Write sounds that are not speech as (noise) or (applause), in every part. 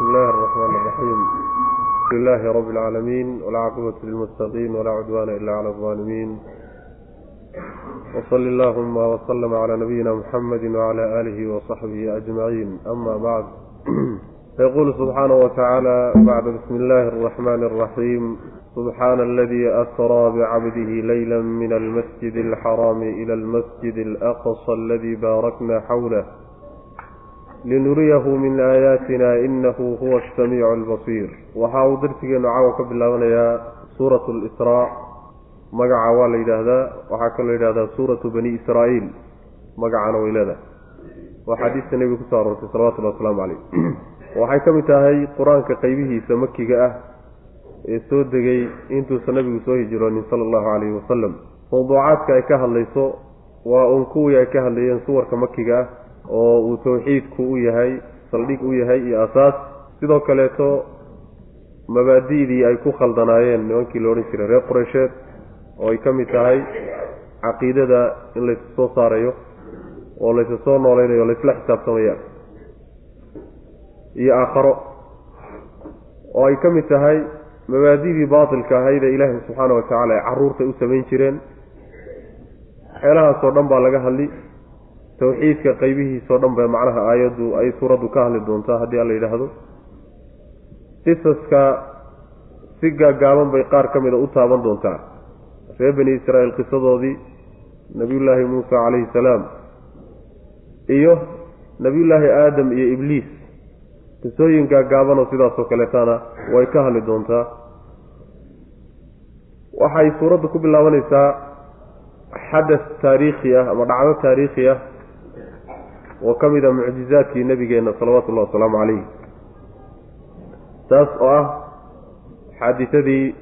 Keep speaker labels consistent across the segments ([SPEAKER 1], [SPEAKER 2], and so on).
[SPEAKER 1] بسم الله الرحمن الرحيم بسم الله رب العالمين والعاقبة للمتقين ولا عدوان إلا على الظالمين وصل اللهم وسلم على نبينا محمد وعلى آله وصحبه أجمعين أما بعد فيقول سبحانه وتعالى بعد بسم الله الرحمن الرحيم سبحان الذي أسرى بعبده ليلا من المسجد الحرام إلى المسجد الأقصى الذي باركنا حوله linuriyahu min aayaatina inahu huwa asamiicu albasiir waxa uu darsigeenu caawa ka bilaabanayaa suuratu lisraa magaca waa la yidhaahdaa waxaa kaloo yidhahdaa suuratu bani israa'iil magacana way leedahay waa xaadiista nebiga ku soo aroortay salawatullahi wasalaamu caleyh waxay ka mid tahay qur'aanka qeybihiisa makiga ah ee soo degay intuusan nabigu soo hijroonin sala allahu calayhi wasalam mawduucaadka ay ka hadlayso waa uun kuwii ay ka hadlayeen suwarka makiga ah oo uu tawxiidku u yahay saldhig u yahay iyo asaas. Sidoo kaleeto mabaadi'dii ay ku khaldanaayeen nimankii la odhan jiray reer qureysheed oo ay ka mid tahay caqiidada in laysu soo saarayo oo laysu soo noolaynayo o laysla xisaabtamayaan iyo aakharo oo ay ka mid tahay mabaadidii baatilka ahayd ee ilaahay subxaana wa tacaala ay carruurtay u samayn jireen. Waxyaalahaasoo dhan baa laga hadli tawxiidka qaybihiisao dhan ba macnaha aayaddu ay suuraddu ka hadli doontaa haddii alla yidhaahdo. Qisaska si gaagaaban bay qaar ka mida u taaban doontaa. Reer bani israa'iil qisadoodii nebiyullaahi muusa calayhi salaam iyo nebiyullaahi aadam iyo ibliis. Qisooyin gaagaabanoo sidaasoo kaleetana way ka hadli doontaa. Waxay suuraddu ku bilaabanaysaa xadas taariikhi ah ama dhacdo taariikhi ah oo ka mid a mucjizaadkii nebigeenna salawaatullahi wasalaamu calayh. Taas oo ah xaaditadii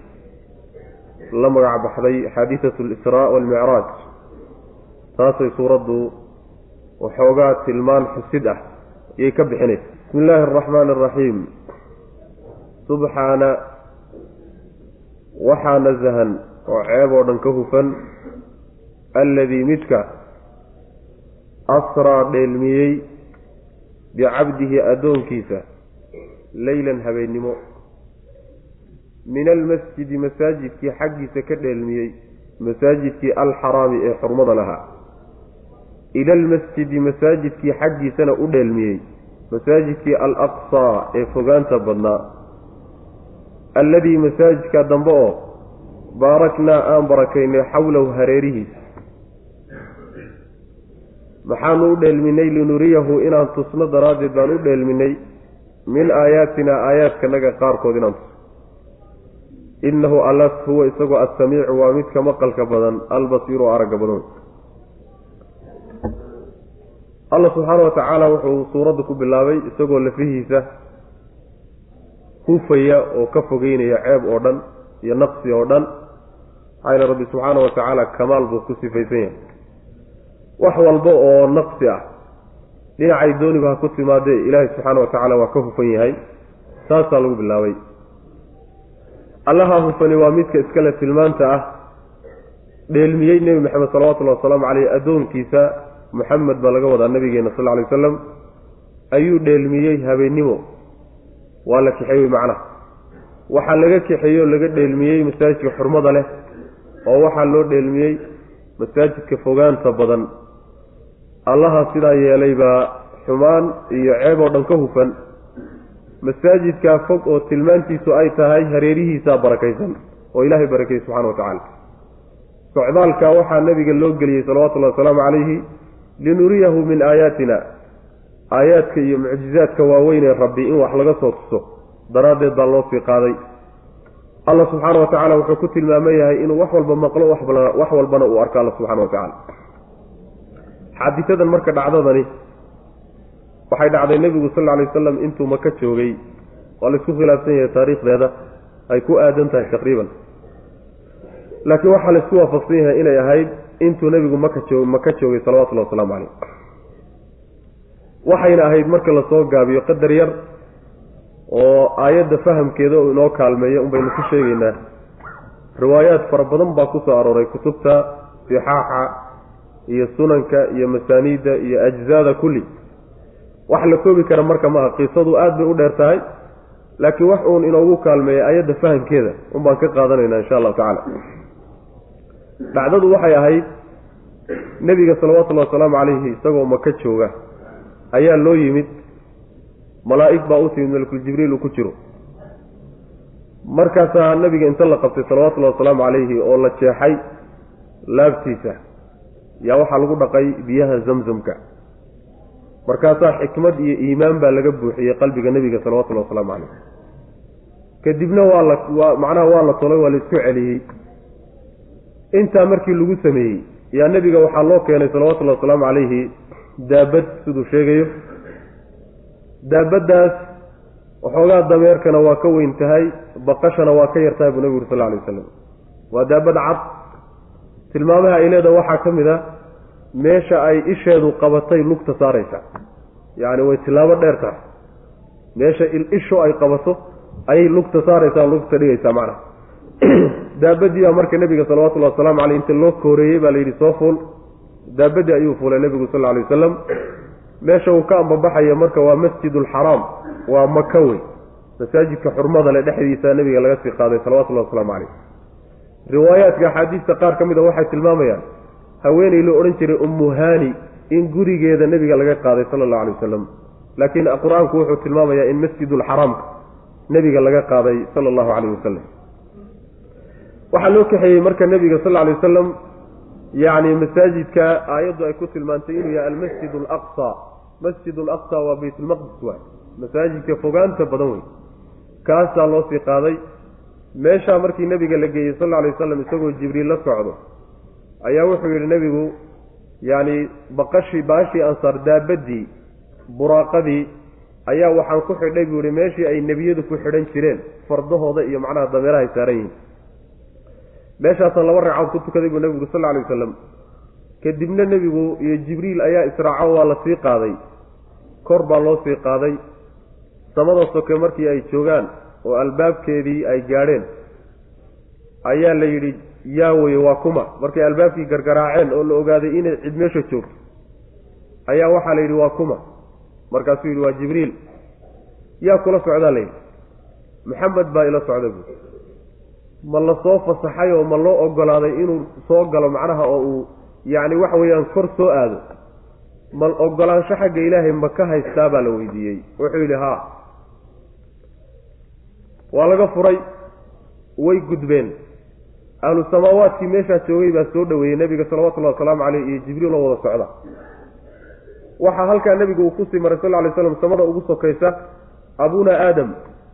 [SPEAKER 1] la magac baxday xaaditatu alisraa waalmicraaj taasay suuraddu waxoogaa tilmaan xusid ah ayay ka bixinaysa. Bismi illaahi araxmaani araxiim subxaana waxaa nasahan oo ceeb oo dhan ka hufan alladii midka asraa dheelmiyey bicabdihi addoonkiisa leylan habeennimo min almasjidi masaajidkii xaggiisa ka dheelmiyey masaajidkii alxaraami ee xurmada lahaa ila almasjidi masaajidkii xaggiisana u dheelmiyey masaajidkii alaqsaa ee fogaanta badnaa alladii masaajidka dambe oo baaraknaa aan barakaynay xawlahu hareerihiisa maxaanu u dheelminay linuriyahu inaan tusno daraaddeed baan u dheelminay min aayaatinaa aayaadkanaga qaarkood inaan tusno innahu allas huwa isagoo assamiicu waa midka maqalka badan albasiiru aragga badan. Allah subxaana wa tacaala wuxuu suuradda ku bilaabay isagoo lafihiisa hufaya oo ka fogeynaya ceeb oo dhan iyo naqsi oo dhan. Maxaa rabbi subxaana wa tacaala kamaal buu ku sifaysan yahay wax walba oo naqsi ah. Dhinacay dooniba ha ku timaadee ilaahay subxaana wa tacaala waa ka hufan yahay. Saasaa lagu bilaabay. Allaha hufani waa midka iskale tilmaanta ah. Dheelmiyey nebi maxamed salawatullahi wasalaamu caleyh addoonkiisa muxamed baa laga wadaa nabigeena sal alay wasalam ayuu dheelmiyey habeennimo waa la kaxeeyey macnaha waxaa laga kaxeeyey oo laga dheelmiyey masaajidka xurmada leh oo waxaa loo dheelmiyey masaajidka fogaanta badan allaha sidaa yeelay baa xumaan iyo ceeb oo dhan ka hufan. Masaajidkaa fog oo tilmaantiisu ay tahay hareerihiisaa barakaysan oo ilaahay barakeyey subxana wa tacaala. Socdaalka waxaa nabiga loo geliyey salawatullahi wasalaamu calayhi linuriyahu min aayaatina. Aayaadka iyo mucjizaadka waaweynee rabbi in wax laga soo tuso daraaddeed baa loo sii qaaday. Allah subxaana wa tacaala wuxuu ku tilmaaman yahay inuu wax walba maqlo wax walbana uu arko alla subxana wa tacaala xaadisadan marka dhacdadani waxay dhacday nebigu sal alay wasalam intuu maka joogay. Waa la isku khilaafsan yahay taariikhdeeda ay ku aadan tahay taqriiban. Laakiin waxaa la isku waafaqsan yahay inay ahayd intuu nebigu maka joog maka joogay salawatullahi wasalaamu caleyh waxayna ahayd marka la soo gaabiyo qadar yar oo aayadda fahamkeeda uu inoo kaalmeeyo un baynu ku sheegaynaa. Riwaayaad fara badan baa ku soo arooray kutubta sixaaxa iyo sunanka iyo masaaniidda iyo ajzaada kulli. Wax la koobi kara marka maaha qisadu aad bay u dheer tahay laakiin wax uun inoogu kaalmeeya ayadda fahamkeeda un baan ka qaadanaynaa insha allahu tacaala. Dhacdadu waxay ahayd nebiga salawatullahi wasalaamu calayhi isagoo maka jooga ayaa loo yimid malaa'ig baa u timid malakul jibriil uu ku jiro. Markaasaa nebiga inta la qabtay salawatullahi wasalaamu calayhi oo la jeexay laabtiisa yaa waxaa lagu dhaqay biyaha zamzamka. Markaasaa xikmad iyo iimaan baa laga buuxiyey qalbiga nebiga salawatullahi wasalaamu calayh kadibna waa la waa macnaha waa la tolay waa la isku celiyey. Intaa markii lagu sameeyey yaa nebiga waxaa loo keenay salawatullahi wasalaamu calayhi daabad siduu sheegayo. Daabaddaas waxoogaa dameerkana waa ka weyn tahay baqashana waa ka yartahay buu nebigu uri sal alay wasalam waa daabad cad tilmaamaha ay leedaha waxaa ka mid a meesha ay isheedu qabatay lugta saaraysa. Yacni way tilaabo dheer tahay meesha isho ay qabato ayay lugta saaraysaa lugta dhigaysaa macnaha (clears throat) daabadii baa marka nebiga salawatullahi wasalaamu caleyh inta loo kooreeyey baa la yidhi soo fuul. Daabadii ayuu fuulay nebigu sal lla alay wasalam meesha uu ka ambabaxaya marka waa masjidulxaraam waa maka wey masaajidka xurmada le dhexdiisa nebiga laga sii qaaday salawatullahi wasalaamu caleyh riwaayaadka axaadiista qaar ka mid a waxay tilmaamayaan haweeney loo odhan jiray ummu haani in gurigeeda nebiga laga qaaday sala allahu alay wasalam laakiin qur'aanku wuxuu tilmaamayaa in masjidulxaraamka nebiga laga qaaday sala allahu caleyh wasalam waxaa loo kaxeeyey marka nebiga sal alay wasalam yacni masaajidka aayaddu ay ku tilmaantay inuu yahay almasjid alaqsa masjid alaqsa waa baytulmaqdis waay. Masaajidka fogaanta badan wey kaasaa loo sii qaaday meeshaa markii nebiga la geeyey sal alay wasalam isagoo jibriil la socdo ayaa wuxuu yidhi nebigu yacni baqashii baashii ansaar daabadii buraaqadii ayaa waxaan ku xidhay buu yihi meeshii ay nebiyadu ku xidhan jireen fardahooda iyo macnaha dameerahay saaran yihiin. Meeshaasaan laba ragcaod ku tukaday buu nebigu sal alay wasalam kadibna nebigu iyo jibriil ayaa israaco waa la sii qaaday. Kor baa loo sii qaaday. Samada soke markii ay joogaan oo albaabkeedii ay gaadheen. Ayaa la yidhi yaa weye waa kuma. Markay albaabkii gargaraaceen oo la ogaaday inay cid meesha joogto ayaa waxaa la yidhi waa kuma. Markaasuu yidhi waa jibriil. Yaa kula socdaa la yidhi. Maxamed baa ila socda buui ma la soo fasaxay oo ma loo ogolaaday inuu soo galo macnaha oo uu yacni waxa weeyaan kor soo aado? Ma ogolaansho xagga ilaahay ma ka haystaa? baa la weydiiyey. Wuxuu yidhi haa waa laga furay. Way gudbeen. Ahlu samaawaadkii meeshaa joogay baa soo dhoweeyey nebiga salawatullahi wasalaamu caleyh iyo jibriil oo wada socda. Waxaa halkaa nebigu uu ku sii maray sal ly slam samada ugu sokaysa abuna aadam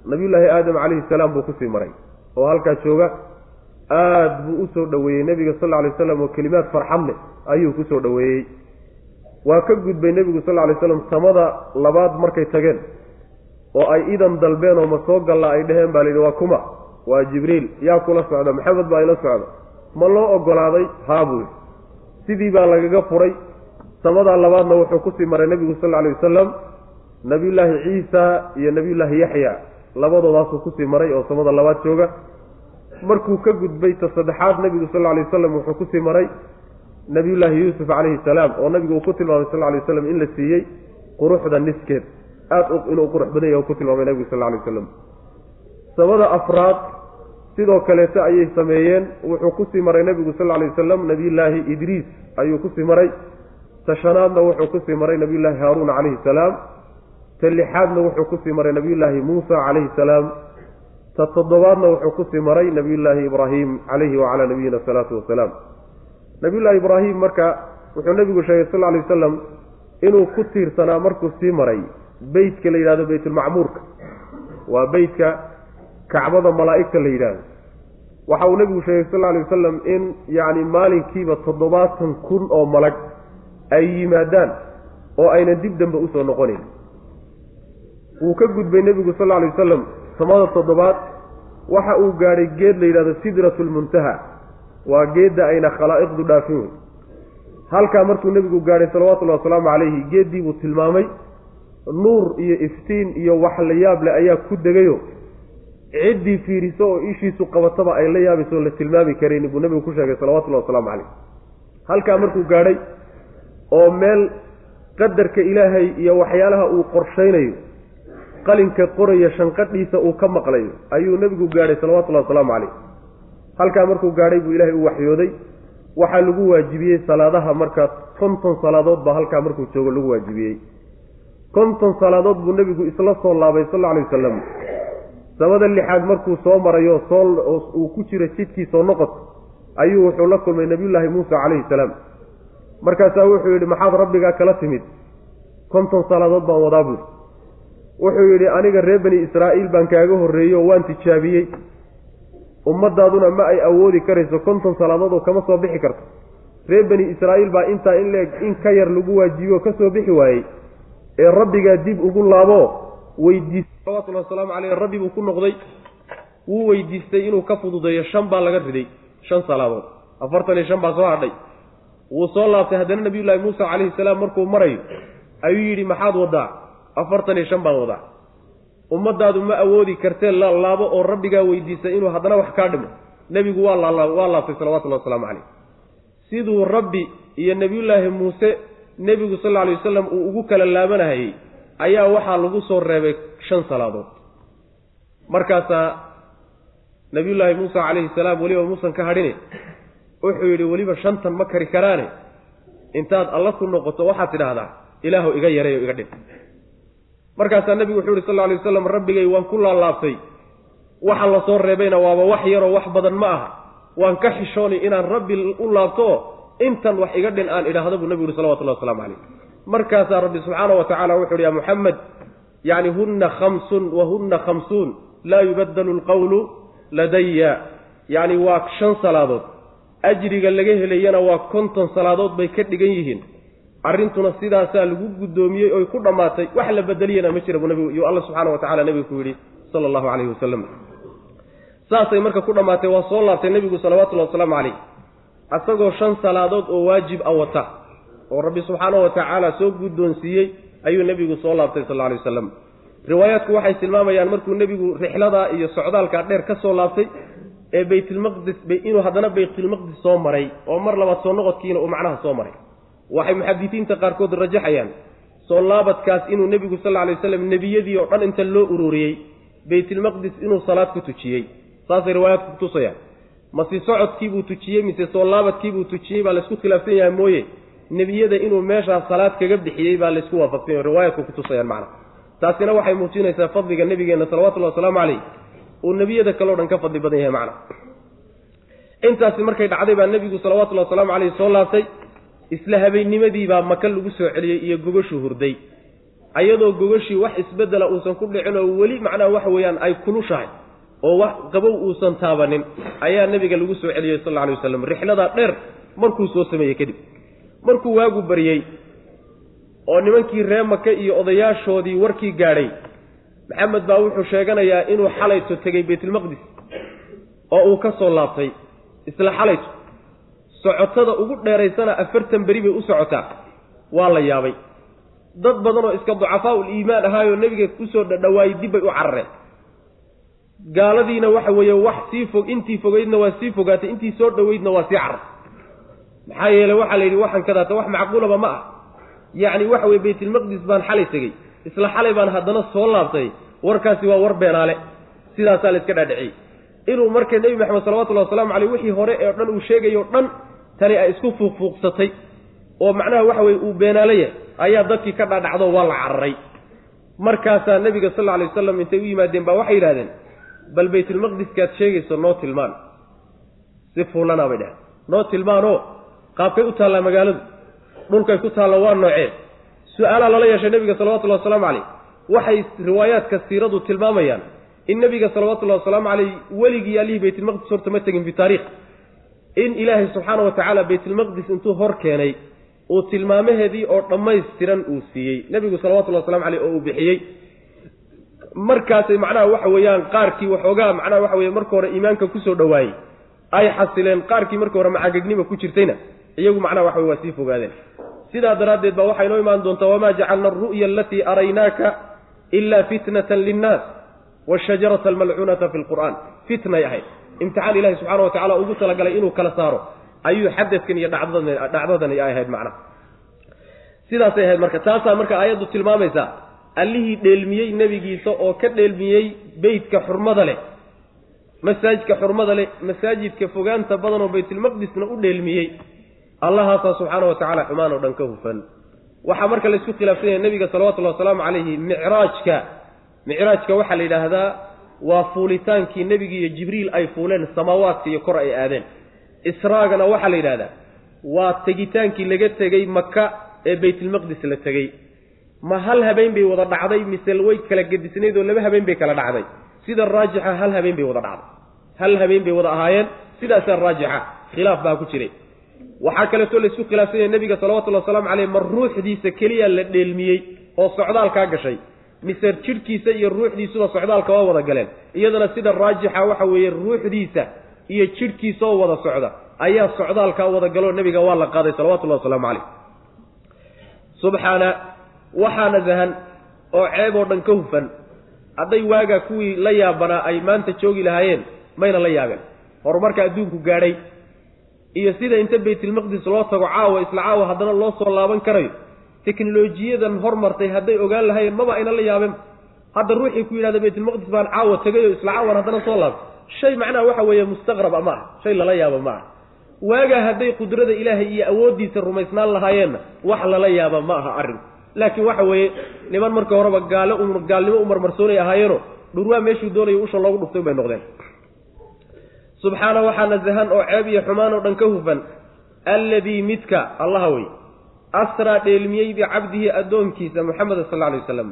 [SPEAKER 1] nabiyullaahi aadam calayhi salaam buu ku sii maray. Oo halkaa jooga aada buu u soo dhoweeyey nebiga sal alay waslam oo kelimaad farxad leh ayuu ku soo dhoweeyey. Waa ka gudbay nebigu sal lla lay slam samada labaad markay tageen oo ay idan dalbeen oo ma soo galla ay dheheen baa layidhi waa kuma waa jibriil yaa kula socda maxamed baa ila socda. Ma loo ogolaaday? Haa buu yidhi. Sidii baa lagaga furay. Samadaa labaadna wuxuu ku sii maray nebigu sal alay wasalam nebiyullaahi ciisa iyo nebiyullaahi yaxya. Labadoodaasuu ku sii maray oo samada labaad jooga. Markuu ka gudbay ta saddexaad nebigu sal alay wasalam wuxuu ku sii maray nebiyullaahi yuusuf calayhi salaam oo nabigu uu ku tilmaamay sal lay waslam in la siiyey quruxda niskeed aada inuu qurux badan yahy ku tilmaamay nebigu sal lay wasalam samada afraad sidoo kaleeto ayay sameeyeen wuxuu ku sii maray nebigu sal lay wasalam nebiyullaahi idriis ayuu ku sii maray. Ta shanaadna wuxuu ku sii maray nebiyullaahi haaruun calayhi salaam. Ta lixaadna wuxuu ku sii maray nebiyullaahi muusa calayhi salaam. Ta toddobaadna wuxuu ku sii maray nebiyullaahi ibraahim calayhi wacalaa nabiyina asalaatu wasalaam nebiyullaahi ibraahim marka wuxuu nebigu sheegay sal lay wasalam inuu ku tiirsanaa markuu sii maray beytka la yidhahdo beytulmacmuurka waa beytka kacbada malaa'igta la yidhaahdo waxa uu nebigu sheegay sal lay wasalam in yacni maalinkiiba toddobaatan kun oo malag ay yimaadaan oo aynan dib dambe u soo noqonayn. Wuu ka gudbay nebigu sal alay wasalam samada toddobaad. Waxa uu gaadhay geed la yidhahdo sidratu lmuntaha waa geedda ayna khalaa'iqdu dhaafin wey halkaa markuu nebigu gaadhay salawatullahi wasalaamu calayhi geeddii buu tilmaamay nuur iyo iftiin iyo wax la yaab leh ayaa ku degayo. Ciddii fiiriso oo ishiisu qabataba ay la yaabayso la tilmaami karayn buu nebigu ku sheegay salawatullahi wasalaamu calayh. Halkaa markuu gaadhay oo meel qadarka ilaahay iyo waxyaalaha uu qorshaynayo qalinka qoraya shanqadhiisa uu ka maqlayo ayuu nebigu gaadhay salawatullahi wasalaamu caleyh halkaa markuu gaadhay buu ilaahay u waxyooday waxaa lagu waajibiyey salaadaha markaa konton salaadood baa halkaa markuu joogo lagu waajibiyey konton salaadood buu nebigu isla soo laabay sal alay wasalam samada lixaad markuu soo marayo soo uu ku jiro jidkii soo noqod ayuu wuxuu la kulmay nebiyullaahi muusa calayhi salaam. Markaasaa wuxuu yidhi maxaad rabbigaa kala timid? Konton salaadood baan wadaa buuri wuxuu yidhi aniga reer bani israa'iil baan kaaga horreeyey oo waan tijaabiyey. Ummaddaaduna ma ay awoodi karayso konton salaadood oo kama soo bixi karto. Reer bani israa'iil baa intaa in leeg in ka yar lagu waajibiyo ka soo bixi waayey ee rabbigaa dib ugu laabo weydiistay salawatullahi wasalaamu caleyh rabbi buu ku noqday. Wuu weydiistay inuu ka fududeeyo shan baa laga riday shan salaadood afartan iyo shan baa soo hadhay. Wuu soo laabtay haddana nabiyullaahi muusa calayhi salaam markuu marayo ayuu yidhi maxaad waddaa afartan iyo shan baan wadaa. Ummaddaadu ma awoodi kartee laalaabo oo rabbigaa weydiisa inuu haddana wax kaa dhimo nebigu waa waa laabtay salawatullahi wasalaamu caleyh siduu rabbi iyo nebiyullaahi muuse nebigu sal alay wasalam uu ugu kala laabanahayey ayaa waxaa lagu soo reebay shan salaadood. Markaasaa nabiyullaahi muusa calayhi salaam weliba muusan ka hadhine wuxuu yidhi weliba shantan ma kari karaane. Intaad alla ku noqoto waxaad tidhaahdaa ilaahu iga yareeyo iga dhib. Markaasaa nebigu wuxuu yihi sal alay wasalam rabbigay waan ku laalaabtay. Waxa la soo reebayna waaba wax yaroo wax badan ma aha. Waan ka xishooni inaan rabbi u laabto intan wax iga dhin aan idhaahda buu nebigu yuhi salawatullahi waslamu calayh. Markaasaa rabbi subxaana wa tacala wuxu uhi ya muxamed yacni hunna khamsun wa hunna khamsuun laa yubaddalu lqawlu ladaya yacni waa shan salaadood. Ajriga laga helayana waa konton salaadood bay ka dhigan yihiin. Arrintuna sidaasaa lagu guddoomiyey oy ku dhammaatay wax la bedeliyana ma jira buu nabigu yuu alla subxaana wa tacala nebigu ku yidhi sala allahu calayhi wasalam saasay marka ku dhammaatay waa soo laabtay nebigu salawatullahi wasalaamu calayh asagoo shan salaadood oo waajib a wata oo rabbi subxaana wa tacaala soo guddoonsiiyey ayuu nebigu soo laabtay sal alay wasalam riwaayaadku waxay tilmaamayaan markuu nebigu rixladaa iyo socdaalkaa dheer ka soo laabtay ee baytilmaqdis inuu haddana baytilmaqdis soo maray oo mar labaad soo noqodkiina uu macnaha soo maray. Waxay muxadisiinta qaarkood rajaxayaan soo laabadkaas inuu nebigu sal alay waslam nebiyadii oo dhan inta loo ururiyey baytilmaqdis inuu salaad ku tujiyey. Saasay riwaayaadku kutusayaan mase socodkiibuu tujiyey mise soo laabadkiibuu tujiyey baa laysku khilaafsan yahay mooye. Nebiyada inuu meeshaas salaad kaga bixiyey baa laysku waafaqsanya riwaayaadku kutusayaan macna. Taasina waxay muujinaysaa fadliga nebigeenna salawatullahi wasalaamu caleyh uu nebiyada kaleo dhan ka fadli badan yahay macna. Intaasi markay dhacday baa nebigu salawatullahi wasalaamu caleyh soo laabtay isla habeennimadiibaa maka lagu soo celiyey iyo gogashuu hurday. Ayadoo gogashii wax isbeddela uusan ku dhicin oo weli macnaha waxa weeyaan ay kulushahay oo wax qabow uusan taabanin ayaa nebiga lagu soo celiyey sal alay wasalam rixladaa dheer markuu soo sameeyey kadib. Markuu waagu baryey oo nimankii ree maka iyo odayaashoodii warkii gaadhay maxamed baa wuxuu sheeganayaa inuu xalayto tegey baytulmaqdis oo uu ka soo laabtay. Isla xalayto. Socotada ugu dheeraysana afartan beri bay u socotaa. Waa la yaabay. Dad badanoo iska ducafaa ul iimaan ahaayoo nebiga ku soo dhadhawaayey dib bay u carareen gaaladiina waxa weeye wax sii fog intii fogeydna waa sii fogaatay intii soo dhoweydna waa sii carar maxaa yeeley waxaa la yidhi waxaan kadaata wax macquulaba ma ah. Yacni waxa weye baytilmaqdis baan xalay tegey isla xalay baan haddana soo laabtay warkaasi waa war beenaale. Sidaasaa la iska dhaadhiciyey. Inuu marka nebi maxamed salawatullahi wasalaamu caleyh wixii hore ee dhan uu sheegayo dhan tani ay isku fuuqfuuqsatay oo macnaha waxa weye uu beenaalaya ayaa dadkii ka dhadhacdo waa la cararay markaasaa nebiga sal alla alay wasalam intay u yimaadeen baa waxay yidhahdeen bal baytulmaqdiskaad sheegayso noo tilmaan. Si fuulanaa bay dheheen noo tilmaanoo qaabkay u taallaa magaaladu dhulkay ku taalla waa noocee? Su'aalaa lala yeeshay nebiga salawatullahi wasalaamu caleyh waxay riwaayaadka siiradu tilmaamayaan in nebiga salawatullahi wasalaamu caleyh weligii allihii baytulmaqdis horta ma tegin fi taariikh in ilaahay subxaana wa tacaala baytulmaqdis intuu hor keenay uu tilmaamaheedii oo dhammaystiran uu siiyey. Nebigu salawatullahi waslamu caleyh oo uu bixiyey markaasay macnaha waxa weeyaan qaarkii waxoogaa macnaha waxa weye marka hore iimaanka ku soo dhowaayey ay xasileen qaarkii marka hore macagegnima ku jirtayna iyagu macnaha waxa wey waa sii fogaadeen. Sidaa daraaddeed baa waxay noo imaan doontaa wamaa jacalna alru'ya alatii araynaaka ila fitnatan linnaas washajarata almalcuunata fi lqur'aan. Fitnay ahayd. Imtixaan ilahi subxana wa tacala ugu talagalay inuu kala saaro ayuu xadadkan iyo dhacdadani ay ahayd macnaha. Sidaasay ahayd marka taasaa marka aayaddu tilmaamaysaa
[SPEAKER 2] allihii dheelmiyey nebigiisa oo ka dheelmiyey beytka xurmada leh masaajidka xurmada leh masaajidka fogaanta badan oo baytulmaqdisna u dheelmiyey. Allahaasaa subxaana wa tacala xumaan oo dhan ka hufan. Waxaa marka laysku khilaafsan yahay nebiga salawatullahi wasalaamu calayhi micraajka. Micraajka waxaa la yidhaahdaa waa fuulitaankii nebigi iyo jibriil ay fuuleen samaawaadka iyo kor ay aadeen. Israagana waxaa la yidhahdaa waa tegitaankii laga tegey maka ee baytulmaqdis la tegey ma hal habeen bay wada dhacday mise way kala gedisnayd oo laba habeen bay kala dhacday? Sida raajixa hal habeen bay wada dhacday. Hal habeen bay wada ahaayeen sidaasaa raajixa khilaaf baa ku jiray. Waxaa kaleeto laysku khilaafsan yahay nebiga salawatullhi wasalaamu caleyh ma ruuxdiisa keliya la dheelmiyey oo socdaalkaa gashay. Mise jidhkiisa iyo ruuxdiisuba socdaalka waa wada galeen. Iyadana sida raajixa waxa weeye ruuxdiisa iyo jidhkiisa oo wada socda ayaa socdaalkaa wada galoo nebiga waa la qaaday salawatullahi wasalaamu caleyh subxaana waxaa nasahan oo ceeb oo dhan ka hufan. Hadday waagaa kuwii la yaabanaa ay maanta joogi lahaayeen mayna la yaabeen horumarka adduunku gaadhay. Iyo sida inta baytulmaqdis loo tago caawa isla caawa haddana loo soo laaban karayo teknolojiyadan hormartay hadday ogaan lahaayeen maba ayna la yaabeen hadda ruuxii ku yidhahda baytulmaqdis baan caawa tegayo isla caawan haddana soo laabtay shay macnaha waxa weeye mustaqraba ma aha shay lala yaabo ma aha waagaa hadday qudrada ilaahay iyo awooddiisa rumaysnaan lahaayeenna wax lala yaaba ma aha arrinku laakiin waxa weeye niman marka horeba gaalo gaalnimo u marmarsoonay ahaayeeno dhurwaa meeshuu doonayo usha loogu dhuftay bay noqdeen. Subxaana waxaa nasahan oo ceeb iyo xumaan oo dhan ka hufan alladii midka allaha wey asraa dheelmiyey bicabdihi addoonkiisa moxameda sal alay wasalam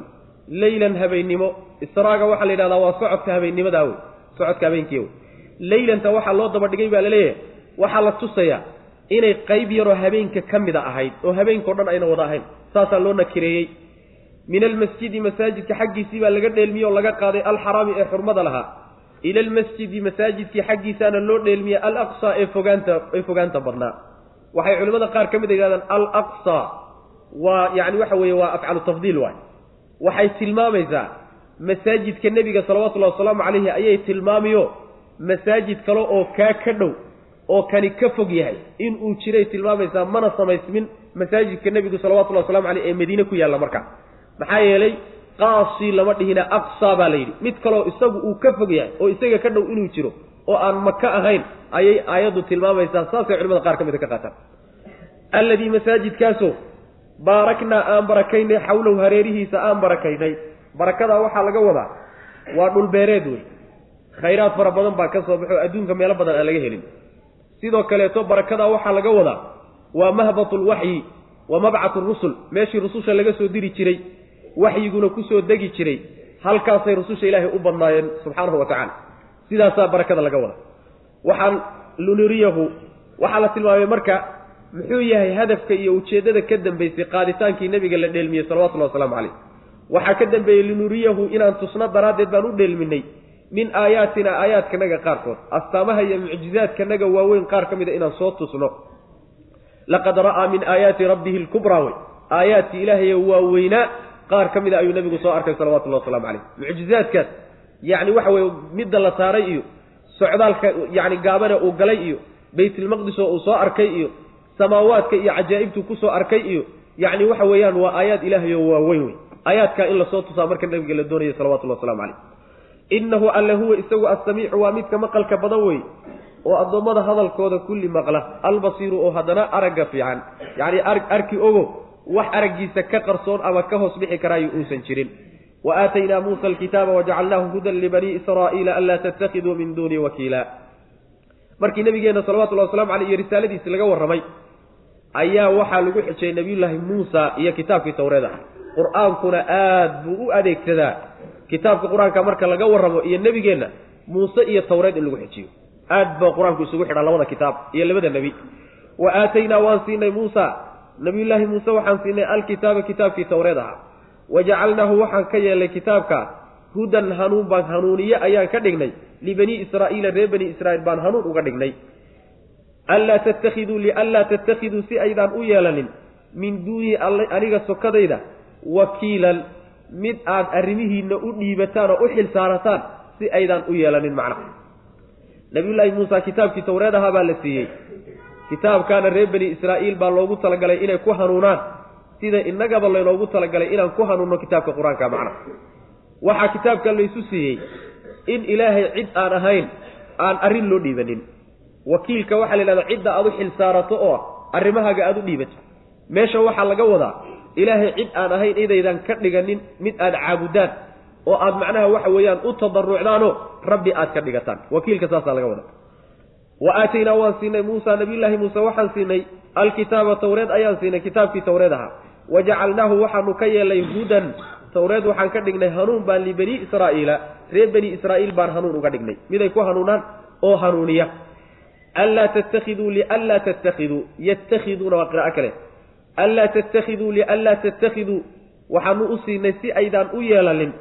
[SPEAKER 2] leylan habeennimo israaga waxaa la yidhahdaa waa socodka habeennimadaa wey socodka habeenkii wey. Leylanta waxaa loo daba dhigay baa la leeyahay waxaa la tusayaa inay qayb yaroo habeenka ka mida ahayd oo habeenkao dhan ayna wada ahayn saasaa loo nakireeyey. Min almasjidi masaajidka xaggiisii baa laga dheelmiyey oo laga qaaday alxaraami ee xurmada lahaa ila almasjidi masaajidkii xaggiisaana loo dheelmiyey alaqsa ee fogaanta ee fogaanta badnaa. Waxay culimmada qaar ka mid a yidhahdaan alaqsa waa yacni waxa weeye waa afcalu tafdiil waay. Waxay tilmaamaysaa masaajidka nebiga salawatullahi wasalaamu calayhi ayay tilmaamiyo masaajid kale oo kaa ka dhow oo kani ka fog yahay inuu jiray tilmaamaysaa mana samaysmin masaajidka nebigu salawatullahi waslamu caleyh ee madiine ku yaalla markaa maxaa yeelay qaasi lama dhihina aqsa baa la yidhi. Mid kaleo isagu uu ka fog yahay oo isaga ka dhow inuu jiro oo aan maka ahayn ayay aayaddu tilmaamaysaa saasay culimada qaar ka mida ka qaataan. Alladii masaajidkaasoo baaraknaa aan barakaynay xawlahu hareerihiisa aan barakaynay. Barakadaa waxaa laga wadaa waa dhulbeereed wey khayraad fara badan baa ka soo baxo adduunka meelo badan aan laga helin sidoo kaleeto barakadaa waxaa laga wadaa waa mahbatu lwaxyi wa mabcatu rusul. Meeshii rususha laga soo diri jiray waxyiguna ku soo degi jiray halkaasay rususha ilaahay u badnaayeen subxaanahu wa tacala sidaasaa barakada laga wada waxaan lunuriyahu waxaa la tilmaamay marka muxuu yahay hadafka iyo ujeeddada ka dambaysay qaaditaankii nebiga la dheelmiyey salawatullahi wasalaamu caleyh waxaa ka dambeeyey linuriyahu inaan tusno daraaddeed baan u dheelminay min aayaatina aayaadkanaga qaarkood astaamaha iyo mucjizaadkanaga waaweyn qaar ka mida inaan soo tusno. Laqad ra'aa min aayaati rabbihi lkubraa wey aayaadkii ilaahaye waaweynaa qaar ka mida ayuu nebigu soo arkay salawatullahi waslamu caleyh mucjizaadkaas yacni waxa weye midda la saaray iyo socdaalka yacni gaabana uu galay iyo baytulmaqdis oo uu soo arkay iyo samaawaadka iyo cajaa'ibtuu ku soo arkay iyo yacni waxa weeyaan waa aayaad ilaahay oo waaweyn wey aayaadkaa in la soo tusaa marka nabiga la doonaya salawatullahi waslamu caleyh innahu alle huwa isagu assamiicu waa midka maqalka badan wey oo addoommada hadalkooda kulli maqla. Albasiiru oo haddana aragga fiican. Yacni arki ogo wax araggiisa ka qarsoon ama ka hoos bixi karaayo uusan jirin. Wa aataynaa muusa alkitaaba wajacalnaahu hudan libanii israa'iila anlaa tattakhiduu min duunii wakiila. Markii nabigeenna salawatullahi waslamu caleyh iyo risaaladiisi laga warramay ayaa waxaa lagu xijay nebiyullaahi muusa iyo kitaabkii tawreed ah qur'aankuna aad buu u adeegsadaa kitaabka qur'aanka marka laga warramo iyo nebigeenna muuse iyo tawreed in lagu xijiyo aad baa qur'aanku isugu xidhaa labada kitaab iyo labada nebi. Wa aataynaa waan siinay muusa nabiyullaahi muuse waxaan siinay alkitaaba kitaabkii tawreed ahaa. Wajacalnaahu waxaan ka yeelnay kitaabka. Hudan hanuun baan hanuuniye ayaan ka dhignay. Libanii israa'iila reer bani israiil baan hanuun uga dhignay. Anlaa tattakhiduu lianlaa tattakhiduu si aydaan u yeelanin min duunii aniga sokadayda wakiilan mid aad arrimihiinna u dhiibataan oo u xil saarataan si aydaan u yeelanin macnaha nabiyullaahi muusa kitaabkii tawreed ahaa baa la siiyey. Kitaabkaana reer bani israa'iil baa loogu talagalay inay ku hanuunaan. Sida innagaba laynoogu talagalay inaan ku hanuunno kitaabka qur'aanka macna. Waxaa kitaabka laysu siiyey in ilaahay cid aan ahayn aan arrin loo dhiibanin. Wakiilka waxaa la yidhahdaa cidda aad u xil saarato oo arrimahaaga aada u dhiibato. Meesha waxaa laga wadaa ilaahay cid aan ahayn inaydan ka dhiganin mid aad caabudaan oo aad macnaha waxa weeyaan u tadarucdaanoo rabbi aad ka dhigataan. Wakiilka saasaa laga wadaa. Wa aataynaa waan siinay muusa nabiyullaahi muuse waxaan siinay alkitaaba tawreed ayaan siinay kitaabkii tawreed ahaa. Wa jacalnaahu waxaanu ka yeelnay hudan. Tawreed waxaan ka dhignay hanuun baan libani israa'iila reer bani israa'iil baan hanuun uga dhignay. Miday ku hanuunaan oo hanuuniya. Anlaa tattakhiduu lianlaa tattakhiduu. Yattakhiduuna waa qiraa'o kale anlaa tattakhiduu lianlaa tattakhiduu waxaanu u siinay si aydaan u yeelanin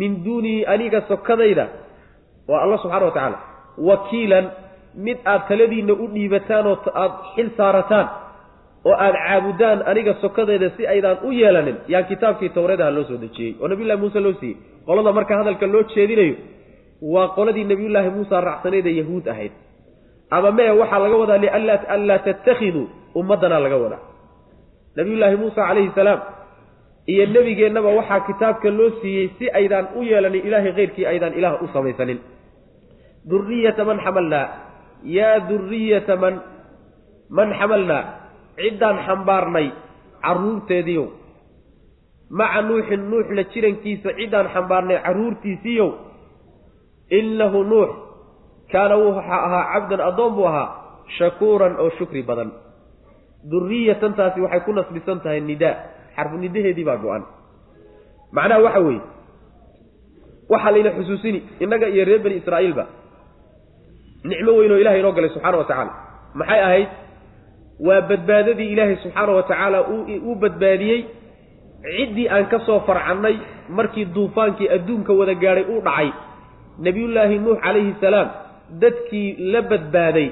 [SPEAKER 2] min duunii aniga sokadayda waa allah subxana wa tacaala wakiilan mid aad taladiinna u dhiibataan oo aada xil saarataan oo aada caabudaan aniga sokadayda si aydaan u yeelanin yaan kitaabkii tawreedaha loo soo dejiyey oo nabiyullahi muuse loo siiyey qolada marka hadalka loo jeedinayo waa qoladii nabiyullaahi muusa raacsaneeda yahuud ahayd ama mee waxaa laga wadaa lianlaa tattakhiduu ummaddanaa laga wadaa nabiyullaahi muusa calayhi salaam. Iyo nebigeennaba waxaa kitaabka loo siiyey si aydaan u yeelanin ilaahay keyrkii aydaan ilaah u samaysanin. Duriyata man xamalnaa yaa duriyata man man xamalnaa ciddaan xambaarnay carruurteediiyow maca nuuxin nuux la jirankiisa ciddaan xambaarnay carruurtiisiiyow innahu nuux kaana wuxaa ahaa cabdan addoon buu ahaa shakuuran oo shukri badan duriyatantaasi waxay ku nasbisan tahay nidaa xarfu nidaheedii baa go-an. Macnaha waxa weeye. Waxaa layna xusuusini innaga iyo reer bani israa'iilba. Nicmo weyn oo ilahay inoo galay subxaana wa tacaala. Maxay ahayd? Waa badbaadadii ilaahay subxaana wa tacaala uu badbaadiyey. Ciddii aan ka soo farcannay markii duufaankii adduunka wada gaadhay uu dhacay. Nebiyullaahi nuux calayhi salaam dadkii la badbaaday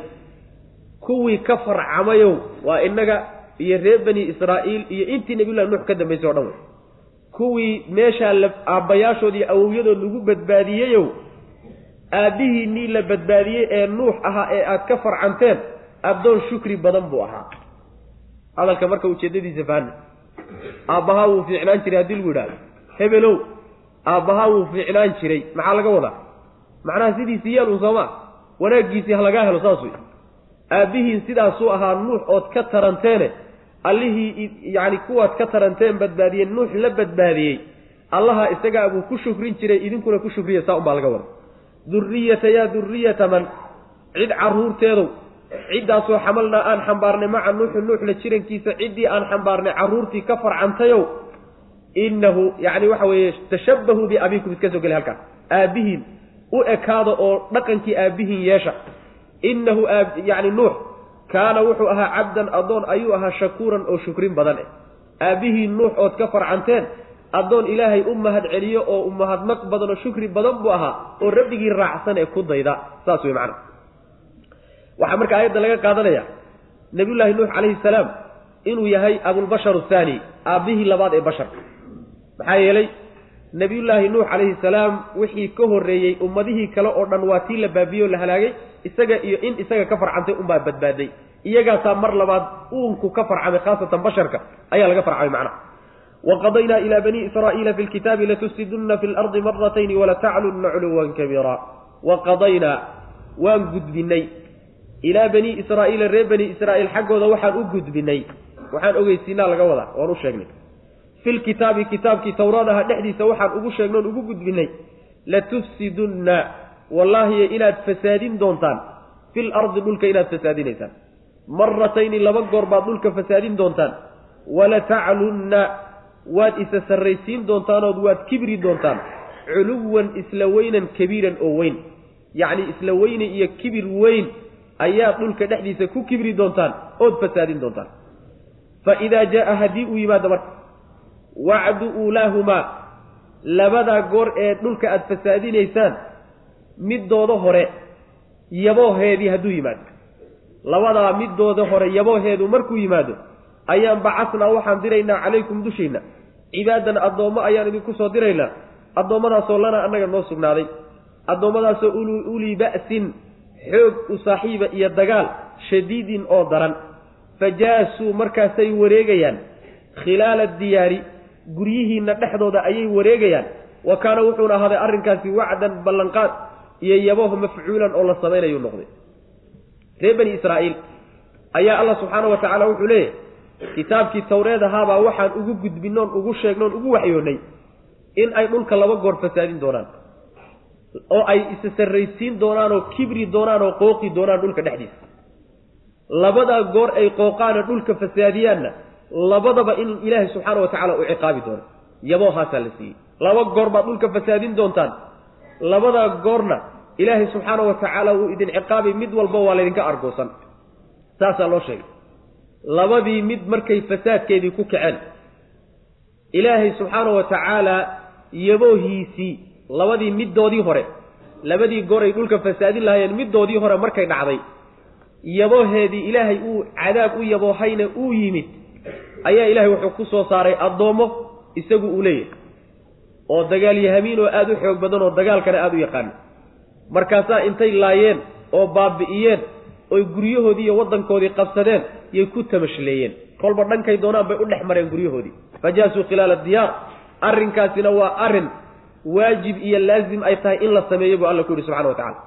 [SPEAKER 2] kuwii ka farcamayow waa innaga iyo reer bani israa'iil iyo intii nebiyullahi nuux ka dambaysay o dhan wey kuwii meeshaa aabbayaashood iyo awowyadood lagu badbaadiyeyow aabbihiinnii la badbaadiyey ee nuux ahaa ee aad ka farcanteen addoon shukri badan buu ahaa. Hadalka marka ujeeddadiisa faana aabbahaa wuu fiicnaan jiray haddii lagu yidhahdo hebelow aabbahaa wuu fiicnaan jiray. Maxaa laga wadaa? Macnaha sidiisi yeelun soomaa? Wanaaggiisii ha lagaa helo saas wey aabbihiin sidaasuu ahaa nuux ood ka taranteene allihii yacni kuwaad ka taranteen badbaadiyey nuux la badbaadiyey allaha isagaa buu ku shukrin jiray idinkuna ku shukriya saa unbaa laga wada duriyata yaa duriyata man cid carruurteedow ciddaasoo xamalnaa aan xambaarnay maca nuuxi nuux la jirankiisa ciddii aan xambaarnay carruurtii ka farcantayow innahu yacni waxa weeye tashabbahuu biabiikum iska soo geli halkaas aabbihiin u ekaada oo dhaqankii aabbihiin yeesha innahu yacni nuux kaana wuxuu ahaa cabdan addoon ayuu ahaa shakuuran oo shukrin badan eh aabbihiin nuux ood ka farcanteen addoon ilaahay u mahad celiyo oo u mahadnaq badan oo shukri badan buu ahaa oo rabbigii raacsan ee ku dayda saas wey macana waxaa marka aayadda laga qaadanaya nabiyullaahi nuux calayhi salaam inuu yahay abulbashar athaani aabbihii labaad ee basharka maxaa yeelay nebiyullaahi nuux calayhi salaam wixii ka horreeyey ummadihii kale oo dhan waa tii la baabiye oo la halaagay isaga iyo in isaga ka farcantay unbaa badbaaday. Iyagaasaa mar labaad uunku ka farcamay khaasatan basharka ayaa laga farcamay macnaha. Waqadaynaa ilaa bani israa'iila fi lkitaabi latufsidunna fi lardi maratayni walataclunna culuwan kabiira waqadaynaa waan gudbinay ilaa bani israa'iila reer bani israa'iil xaggooda waxaan u gudbinay waxaan ogeysiinaa laga wadaa waan u sheegnay fi lkitaabi kitaabkii towraad aha dhexdiisa waxaan ugu sheegnoon ugu gudbinay latufsidunna wallaahiyo inaad fasaadin doontaan fil ardi dhulka inaad fasaadinaysaan. Maratayni laba goor baad dhulka fasaadin doontaan. Walataclunna waad isa sarraysiin doontaanood waad kibri doontaan. Culuwan isla weynan kabiiran oo weyn. Yacni isla weyne iyo kibir weyn ayaad dhulka dhexdiisa ku kibri doontaan ood fasaadin doontaan. Fa idaa jaa haddii uu yimaado marka wacdu uulaahumaa labadaa goor ee dhulka aada fasaadinaysaan middooda hore yabooheedii hadduu yimaado. Labadaa middooda hore yabooheedu markuu yimaado ayaan bacasnaa waxaan diraynaa calaykum dushiinna. Cibaadan addoommo ayaan idinku soo diraynaa. Addoommadaasoo lana annaga noo sugnaaday. Addoommadaasoo ulii ba'sin xoog u saaxiiba iyo dagaal shadiidin oo daran. Fa jaasuu markaasay wareegayaan. Khilaala diyaari guryihiinna dhexdooda ayay wareegayaan. Wa kaana wuxuuna ahaaday arrinkaasi wacdan ballanqaad iyo yabaho mafcuulan oo la samaynayu noqday. Reer bani israa'iil ayaa allah subxaana wa tacaala wuxuu leeyahay kitaabkii tawreed ahaabaa waxaan ugu gudbinoon ugu sheegnoon ugu waxyoonnay in ay dhulka laba goor fasaadin doonaan. Oo ay isa doonaan oo kibri doonaan oo qooqi doonaan dhulka dhexdiisa. Labadaa goor ay qooqaana dhulka fasaadiyaanna labadaba in ilaahay subxaana wa tacaala uu ciqaabi doono. Yaboohaasaa la siiyey. Laba goor baad dhulka fasaadin doontaan. Labadaa goorna ilaahay subxaana wa tacaala wuu idin ciqaabay mid walba waa laydinka argoosan. Saasaa loo sheegay. Labadii mid markay fasaadkeedii ku kaceen ilaahay subxaana wa tacaala yaboohiisii labadii middoodii hore labadii goor ay dhulka fasaadin lahaayeen middoodii hore markay dhacday yabooheedii ilaahay uu cadaab u yaboohayna uu yimid ayaa ilaahay wuxuu ku soo saaray addoommo isagu uu leeyahay. oo dagaalyahamiin oo aada u xoog badan oo dagaalkana aada u yaqaano markaasaa intay laayeen oo baabi'iyeen oy guryahoodii iyo waddankoodii qabsadeen yay ku tamashleeyeen. kolba dhankay doonaan bay u dhex mareen guryahoodii. fajaasuu khilaala diyaar. arrinkaasina waa arrin waajib iyo laazim ay tahay in la sameeyo buu alla ku yihi subxana wa tacala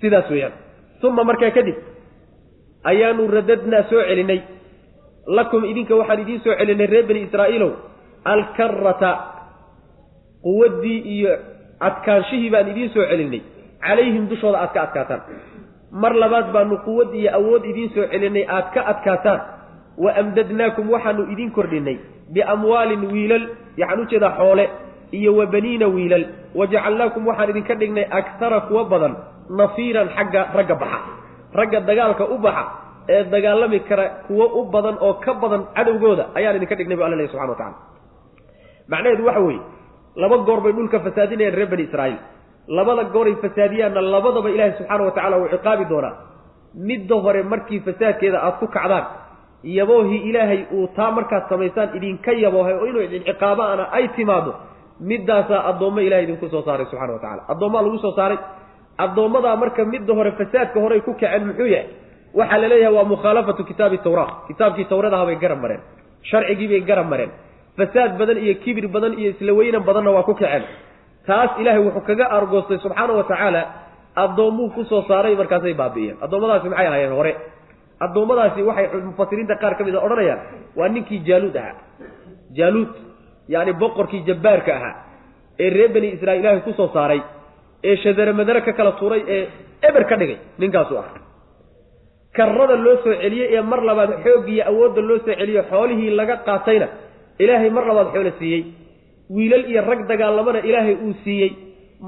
[SPEAKER 2] sidaas weeyaan. uma markaa kadib ayaanu radadnaa soo celinay lakum idinka waxaan idiin soo celinay reer bani israa'iilow alkarata quwaddii iyo adkaanshihii baan idiin soo celinay. Calayhim dushooda aad ka adkaataan. Mar labaad baanu quwad iyo awood idiin soo celinay aad ka adkaataan. Wa amdadnaakum waxaanu idiin kordhinay biamwaalin wiilal yaxaan u jeedaa xoole iyo wa baniina wiilal. Wajacalnaakum waxaan idinka dhignay aktara kuwa badan nafiiran xagga ragga baxa ragga dagaalka u baxa ee dagaalami kara kuwo u badan oo ka badan cadowgooda ayaan idinka dhignay bu alla lehy subxana wa tacala macnaheedu waxa weeye laba goor bay dhulka fasaadinayaan reer bani israa'iil. Labada gooray fasaadiyaanna labadaba ilaahay subxaana wa tacala wuu ciqaabi doonaa. Midda hore markii fasaadkeeda aad ku kacdaan yaboohii ilaahay uu taa markaad samaysaan idinka yaboohay oo inuu idin ciqaabaana ay timaado middaasaa addoommo ilahay idinku soo saaray subxana wa tacala addoommaa lagu soo saaray addoommadaa marka midda hore fasaadka horey ku kaceen muxuu yahay waxaa la leeyahay waa mukhaalafatu kitaabi tawra kitaabkii tawradaha bay garab mareen. Sharcigii bay garab mareen. Fasaad badan iyo kibir badan iyo isla weynan badanna waa ku kaceen. Taas ilaahay wuxuu kaga argoostay subxaana wa tacaala addoommuu ku soo saaray markaasay baabi'iyeen. Addoommadaasi maxay ahaayeen hore? Addoommadaasi waxay mufasiriinta qaar ka mid a odhanayaan waa ninkii jaaluud ahaa. Jaaluud yacni boqorkii jabbaarka ahaa ee reer bani israiil ilaahay ku saaray ee shadare madare ka kala tuuray ee eber ka dhigay ninkaasu ah karrada loo soo celiyey ee mar labaad xooggiiyo awoodda loo soo celiyo xoolihii laga qaatayna ilaahay mar labaad xoolo siiyey. Wiilal iyo rag dagaalamana ilaahay uu siiyey.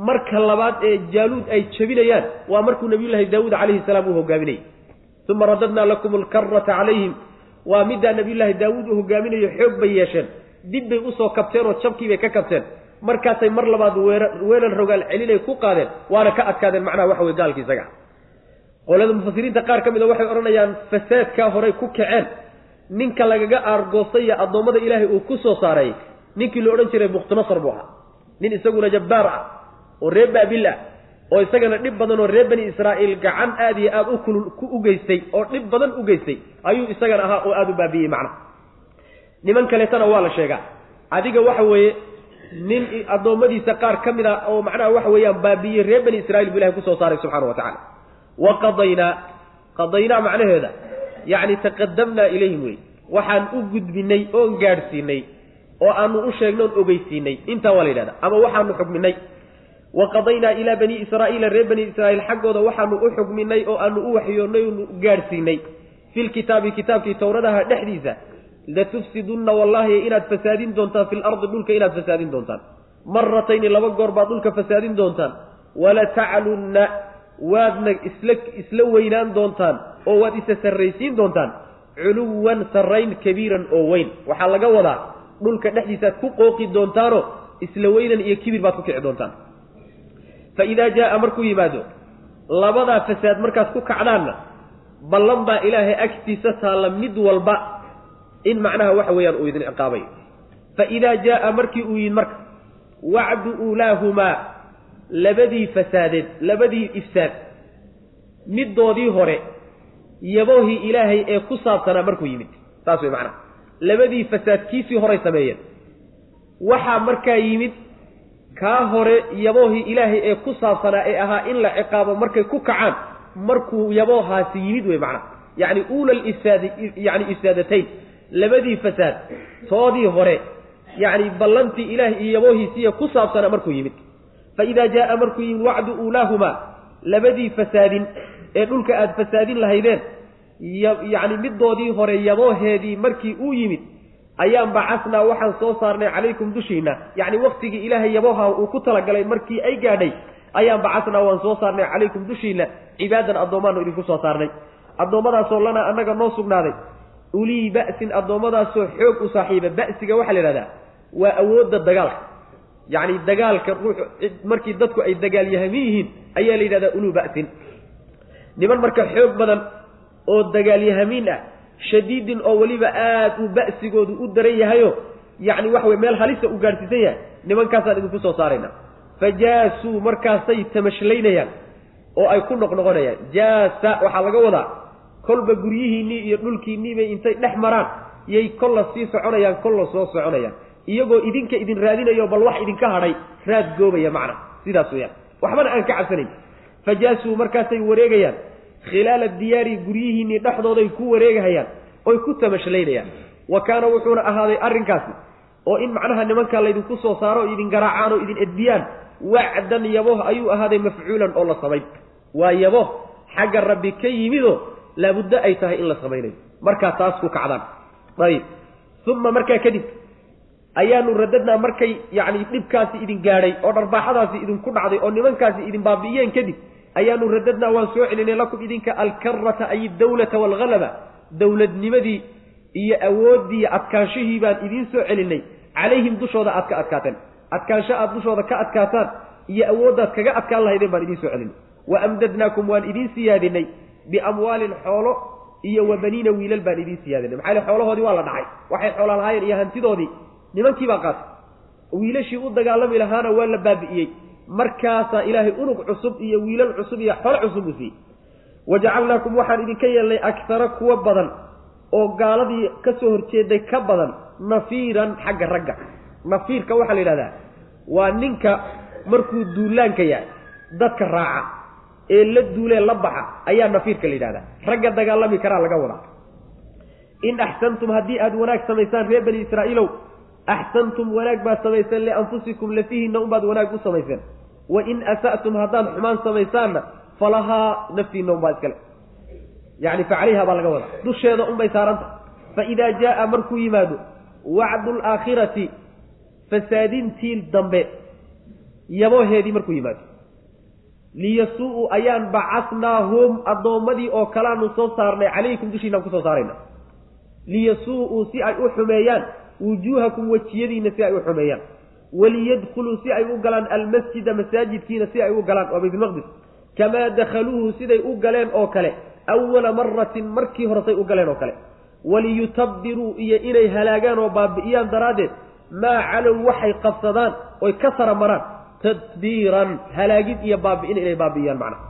[SPEAKER 2] Marka labaad ee jaaluud ay jebinayaan waa markuu nabiyullaahi daawuud calayhi salaam uu hogaaminayay uma radadnaa lakum alkarata calayhim. Waa middaa nabiyullaahi daawuud uu hogaaminayo xoog bay yeesheen. Dib bay u soo kabteen oo jabkii bay ka kabteen. Markaasay mar labaad weerar rogaal celinay ku qaadeen waana ka adkaadeen macnaha waxa wey gaalki isaga qolada mufasiriinta qaar ka mid a waxay odhanayaan fasaadkaa horey ku kaceen. Ninka lagaga aargoostay iyo addoommada ilaahay uu ku soo saaray ninkii la odhan jiray mukhtinasar buu ahaa. Nin isaguna jabbaar ah oo reer baabil ah oo isagana dhib badan oo reer bani israa'iil gacan aad iyo aad u kulul u geystay oo dhib badan u geystay ayuu isagana ahaa oo aada u baabi'iyey macna. Niman kaleetana waa la sheegaa. Adiga waxa weeye nin addoommadiisa qaar ka mid a oo macnaha waxa weeyaan baabi'iyey reer bani israiil buu ilahay ku soo saaray subxana wa tacala wa qadaynaa macnaheeda yacni taqadamnaa ilayhim wey. Waxaan u gudbinay oon gaadhsiinay oo aanu u sheegnay oon ogeysiinay. Intaa waa la yidhahda ama waxaanu xugminay wa qadaynaa ilaa bani israa'iila reer bani israa'iil xaggooda waxaanu u xugminay oo aanu u waxyoonnay oonu gaadhsiinay. Filkitaabi kitaabkii towradaha dhexdiisa latufsidunna wallaahi inaad fasaadin doontaan fil ardi dhulka inaad fasaadin doontaan. Maratayni laba goor baad dhulka fasaadin doontaan. Walataclunna waadna isla isla weynaan doontaan oo waad isa sarraysiin doontaan culuwan sarrayn kabiiran oo weyn. Waxaa laga wadaa dhulka dhexdiisaaad ku qooqi doontaanoo isla weynan iyo kibir baad ku kici doontaan. Fa idaa jaaa markuu yimaado labadaa fasaad markaad ku kacdaanna ballan baa ilaahay agtiisa taalla mid walba in macnaha waxa weeyaan uu idin ciqaabay. Fa idaa jaaa markii uu yimid marka wacdu ulaahumaa labadii fasaadeed labadii ifsaad middoodii hore yaboohii ilaahay ee ku saabsanaa markuu yimid. Saas way macnaha labadii fasaad kiisii horay sameeyeen. Waxaa markaa yimid kaa hore yaboohii ilaahay ee ku saabsanaa ee ahaa in la ciqaabo markay ku kacaan markuu yaboohaasi yimid wey macnaha yacni uula ifsaadi yani ifsaadatayn labadii fasaad toodii hore yacni ballantii ilaah iyo yaboohiisiiya ku saabsanaa markuu yimid fa idaa jaaa markuu yimid wacdu uulaahumaa labadii fasaadin ee dhulka aada fasaadin lahaydeen yacni middoodii hore yabooheedii markii uu yimid ayaan bacasnaa waxaan soo saarnay calaykum dushiina yacni waktigii ilaahay yabooha uu ku talagalay markii ay gaadhay ayaan bacasnaa waan soo saarnay calaykum dushiina cibaadan addoommaanu idinku soo saarnay addoommadaasoo lanaa annaga noo sugnaaday ulii ba'sin addoommadaasoo xoog u saaxiiba ba'siga waxaa la yidhahdaa waa awoodda dagaalka yacni dagaalka ruux markii dadku ay dagaalyahamin yihiin ayaa la yidhahdaa uluu ba'sin. Niman marka xoog badan oo dagaalyahamiin ah shadiidin oo weliba aada uu ba'sigoodu u daran yahayo yacni waxa weye meel halisa u gaadhsiisan yahay nimankaasaan idinku soo saarayna. Fa jaasuu markaasay tamashlaynayaan oo ay ku noqnoqonayaan. Jaasa waxaa laga wadaa kolba guryihiinnii iyo dhulkiinnii bay intay dhex maraan yay kolla sii soconayaan kolla soo soconayaan iyagoo idinka idin raadinayo bal wax idinka hadhay raad goobaya macna. Sidaas weyaan waxbana aan ka cabsanayn. Fa jaasuu markaasay wareegayaan. Khilaala diyaari guryihiinnii dhexdooday ku wareegahayaan oy ku tamashlaynayaan. Wa kaana wuxuuna ahaaday arrinkaasi oo in macnaha nimankaa laydinku soo saaro oo idin garaacaan oo idin edbiyaan wacdan yaboh ayuu ahaaday mafcuulan oo la samayn. Waa yaboh xagga rabbi ka yimidoo laabuddo ay tahay in la samaynayo. Markaa taas ku kacdaan. Ayib. Uma markaa kadib ayaanu radadnaa markay yacni dhibkaasi idin gaadhay oo dharbaaxadaasi idinku dhacday oo nimankaasi idin baabi'iyeen kadib ayaanu radadnaa waan soo celinay lakum idinka alkarata ay dawlata waalhalaba dowladnimadii iyo awooddii adkaanshihii baan idiin soo celinay. Calayhim dushooda aad ka adkaateen. Adkaansho aad dushooda ka adkaataan iyo awooddaad kaga adkaan lahaydeen baan idiin soo celinay. Wa amdadnaakum waan idiin siyaadinay biamwaalin xoolo iyo wa baniina wiilal baan idiin siyaadinay. Maxaa yale xoolahoodii waa la dhacay. Waxay xoola lahaayeen iyo hantidoodii nimankii baa qaatay. Wiilashii u dagaalami lahaana waa la baabi'iyey. Markaasaa ilaahay unug cusub iyo wiilal cusub iyo xolo cusub uu siiyey. Wajacalnaakum waxaan idinka yeelnay akara kuwa badan oo gaaladii ka soo horjeeday ka badan nafiiran xagga ragga. Nafiirka waxaa la yidhahdaa waa ninka markuu duulaanka yahay dadka raaca ee la duulee la baxa ayaa nafiirka la yidhahdaa. Ragga dagaalami karaa laga wadaa. In axsantum haddii aada wanaag samaysaan reer bani israa'iilow axsantum wanaag baad samayseen lianfusikum lafihiinna unbaad wanaag u samayseen wa in asa'tum haddaad xumaan samaysaanna falahaa naftiinna unbaa iskale yacni fa calayha baa laga wadaa dusheeda unbay saaranta fa idaa jaaa markuu yimaado wacdu alaakhirati fasaadintii dambe yaboheedii markuu yimaado liyasuu ayaan bacasnaahum addoommadii oo kalaanu soo saarnay calaykum dushiinaan ku soo saarayna liyasuu-uu si ay u xumeeyaan wujuuhakum wejiyadiina si ay u xumeeyaan. Waliyadkhuluu si ay u galaan almasjida masaajidkiina si ay u galaan waa baytulmaqdis kamaa dakhaluuhu siday u galeen oo kale awala maratin markii horesay u galeen oo kale. Waliyutabiruu iyo inay halaagaan oo baabi'iyaan daraaddeed maa calow waxay qabsadaan oy ka sara maraan tadbiiran halaagid iyo baabi'in inay baabi'iyaan macnaha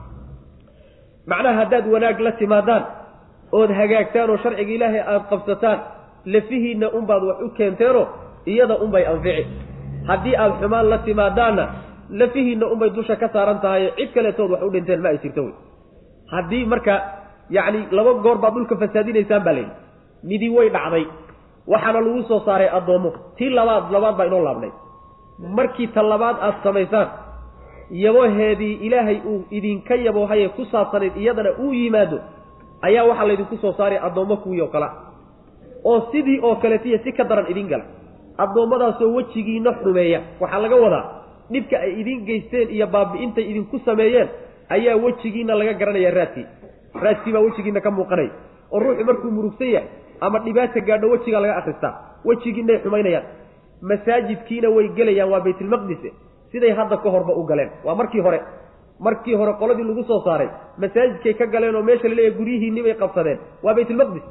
[SPEAKER 2] macnaha haddaad wanaag la timaadaan ood hagaagtaan oo sharciga ilaahay aada qabsataan lafihiinna unbaad wax u keenteenoo iyada unbay anfici. Haddii aada xumaan la timaadaanna lafihiinna unbay dusha ka saaran tahay cid kaleetood wax u dhinteen ma ay jirto wey haddii marka yacni laba goor baad dhulka fasaadinaysaan baa layidhi. Midii way dhacday. Waxaana lagu soo saaray addoommo tii labaad labaad baa inoo laabnay. Markii ta labaad aada samaysaan yaboheedii ilaahay uu idinka yaboohaye ku saabsanayd iyadana uu yimaado ayaa waxaa laydinku soo saaray addoommo kuwii oo kale oo sidii oo kaletiya si ka daran idin gala. Addoommadaasoo wejigiina xumeeya. Waxaa laga wadaa dhibka ay idin geysteen iyo baabi'intay idinku sameeyeen ayaa wejigiina laga garanaya raadkii. Raadkii baa wejigiina ka muuqanaya. Oo ruuxu markuu murugsan yahay ama dhibaata gaadho wejigaa laga akristaa wejigiinay xumaynayaan. Masaajidkiina way gelayaan waa baytulmaqdise siday hadda ka horba u galeen. Waa markii hore markii hore qoladii lagu soo saaray masaajidkay ka galeen oo meesha la leeyahay guryihiinni bay qabsadeen. Waa baytulmaqdis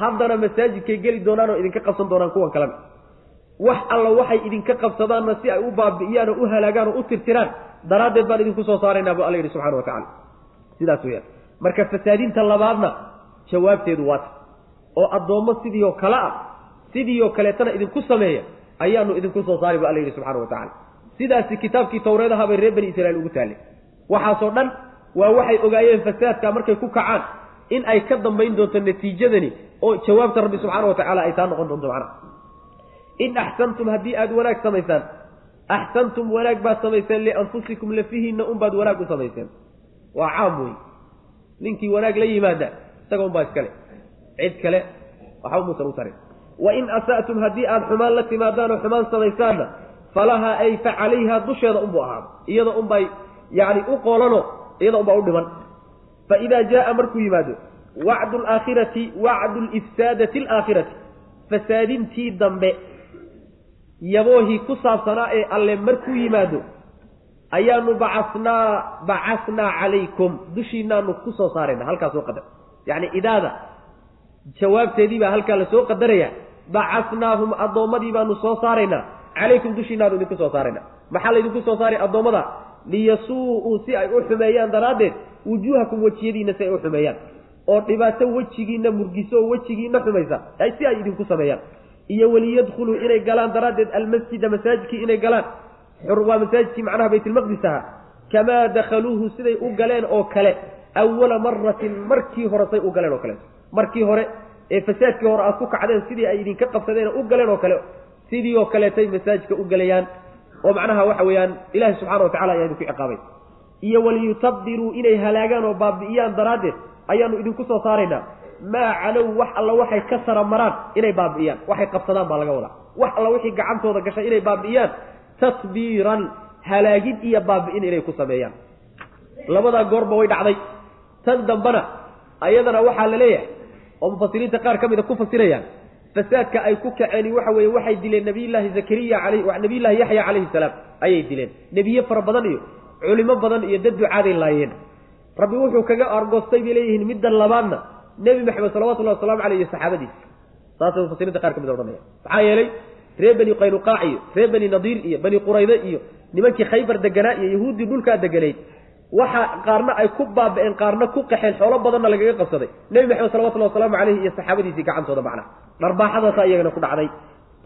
[SPEAKER 2] haddana masaajidkay geli doonaan oo idinka qabsan doonaan kuwan kalena. Wax alla waxay idinka qabsadaanna si ay u baabi'iyaan oo u halaagaan oo u tirtiraan daraaddeed baan idinku soo saaraynaa bu alla yidhi subxana wa tacala sidaas weyaan marka fasaadinta labaadna jawaabteedu waata oo addoommo sidii oo kale ah sidii oo kaleetana idinku sameeya ayaanu idinku soo saari bu alla yidhi subxana wa tacala sidaasi kitaabkii tawreedaha bay reer bani israiil ugu taallay. Waxaasoo dhan waa waxay ogaayeen fasaadka markay ku kacaan in ay ka dambayn doonto natiijadani oo jawaabta rabbi subxaana wa tacaala ay taa noqon doonto macnaha in axsantum haddii aada wanaag samaysaan axsantum wanaag baad samayseen lianfusikum lafihiinna unbaad wanaag u samayseen. Waa caam wey ninkii wanaag la yimaada isaga unbaa iskale cid kale waxba muusan u tarin. Wain asa'tum haddii aada xumaan la timaadaan oo xumaan samaysaanna falahaa ay fa calayha dusheeda unbuu ahaado. Iyada unbay yacni u qoolano iyada unbaa u dhiman fa idaa jaaa markuu yimaado wacdu alaakhirati wacdu lifsaadati alaakhirati fasaadintii dambe yaboohii ku saabsanaa ee alle markuu yimaado ayaanu bacasnaa bacasnaa calaykum dushiinaanu ku soo saarayna halkaas soo qadar yacni idaada jawaabteedii baa halkaa la soo qadaraya bacasnaahum addoommadii baanu soo saaraynaa calaykum dushiinaanu idinku soo saarayna maxaa laydinku soo saaray addoommada liyasuu-uu si ay u xumeeyaan daraaddeed wujuuhakum wejiyadiinna si ay u xumeeyaan. Oo dhibaato wejigiinna murgiso oo wejigiinna xumaysa si ay idinku sameeyaan. Iyo waliyadkhuluu inay galaan daraaddeed almasjida masaajidkii inay galaan waa masaajidkii macnaha baytulmaqdis ahaa kamaa dakhaluuhu siday u galeen oo kale awala maratin markii hore say u galeen oo kaleeto markii hore ee fasaadkii hore aad ku kacdeen sidii ay idinka qabsadeen u galeen oo kale. Sidii oo kaleetay masaajidka u galayaan oo macnaha waxa weeyaan ilaahi subxana wa tacala ayaa idinku ciqaabay. Iyo waliyutabdiruu inay halaagaan oo baabi'iyaan daraaddeed ayaanu idinku soo saaraynaa. Maa calow wax alla waxay ka sara maraan inay baabi'iyaan. Waxay qabsadaan baa laga wadaa. Wax alla wixii gacantooda gashay inay baabi'iyaan tatbiiran halaagid iyo baabi'in inay ku sameeyaan. Labadaa goorba way dhacday. Tan dambana ayadana waxaa la leeyahay oo mufasiriinta qaar ka mida ku fasirayaan fasaadka ay ku kaceen waxa weeye waxay dileen nabiyullaahi zakariya alayh nabiyullahi yaxya calayhi salaam ayay dileen. Nebiye fara badan iyo culimo badan iyo dad ducaaday laayeen. Rabbi wuxuu kaga argoostay bay leeyihiin middan labaadna nebi maxamed salawatullahi wasalaamu caleyh iyo saxaabadiisa saasay mufasiriinta qaar ka mid odhanaya. Maxaa yeelay reer bani qaynuqaac iyo reer bani nadiir iyo bani qurayde iyo nimankii khaybar deganaa iyo yahuuddii dhulkaa deganayd waxa qaarna ay ku baaba'een qaarna ku qaxeen xoolo badanna lagaga qabsaday. Nebi maxamed salawatullahi wasalaamu caleyhi iyo saxaabadiisii gacantooda macnaha dharbaaxadaasa iyagana ku dhacday.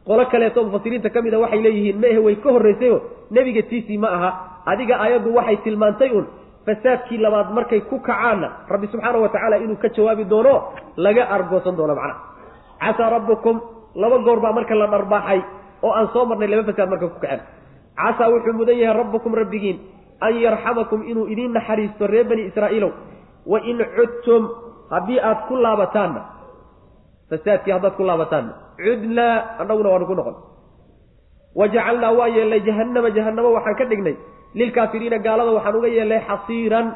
[SPEAKER 2] Qolo kaleeto mufasiriinta ka mida waxay leeyihiin maehe way ka horraysayo nebiga tiisii ma aha. Adiga aayaddu waxay tilmaantay un fasaadkii labaad markay ku kacaanna rabbi subxaana wa tacaala inuu ka jawaabi doono laga argoosan doono macnaha casaa rabbukum laba goor baa marka la dharbaaxay oo aan soo marnay laba fasaad marka ku kaceen. Casaa wuxuu mudan yahay rabbukum rabbigiin an yarxamakum inuu idiin naxariisto reer bani israa'iilow wa in cudtum haddii aad ku laabataanna fasaadkii haddaad ku laabataanna cudnaa annaguna waanu ku noqon. Wa jacalnaa waa yeelnay jahannama jahannamo waxaan ka dhignay lilkaafiriina gaalada waxaan uga yeelnay xasiiran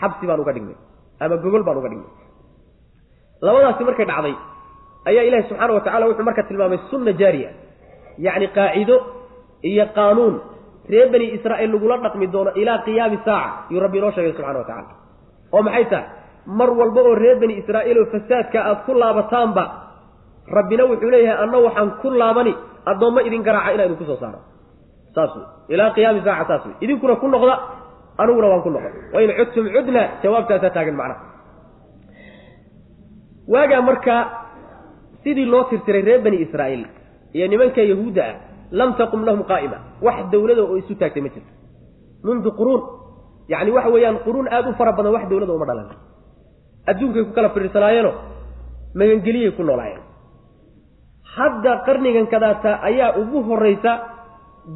[SPEAKER 2] xabsi baan uga dhignay ama gogol baan uga dhignay. Labadaasi markay dhacday ayaa ilaahi subxaana wa tacala wuxuu marka tilmaamay sunna jaariya yacni qaacido iyo qaanuun reer bani israa'iil lagula dhaqmi doono ilaa qiyaami saaca yuu rabbi inoo sheegay subxana wa tacala oo maxay tahay? Mar walba oo reer bani israa'iil oo fasaadka aad ku laabataanba rabbina wuxuu leeyahay anna waxaan ku laabani addoommo idin garaaca inaa idinku soo saaro. Saas wey ilaa qiyaami saaca saas wey idinkuna ku noqda aniguna waan ku noqon. Wain cudtum cudna jawaabtaasaa taagan macnaha. Waagaa marka sidii loo tirtiray reer bani israa'iil iyo nimanka yahuudda ah lam taqum lahum qaa'ima wax dawlada oo isu taagtay ma jirto. Mundu quruun. Yacni waxa weeyaan quruun aada u fara badan wax dawlada uma dhalan adduunkay ku kala fiirsanaayeenoo magangeliyay ku noolaayeen. Hadda qarnigan kadaata ayaa ugu horraysa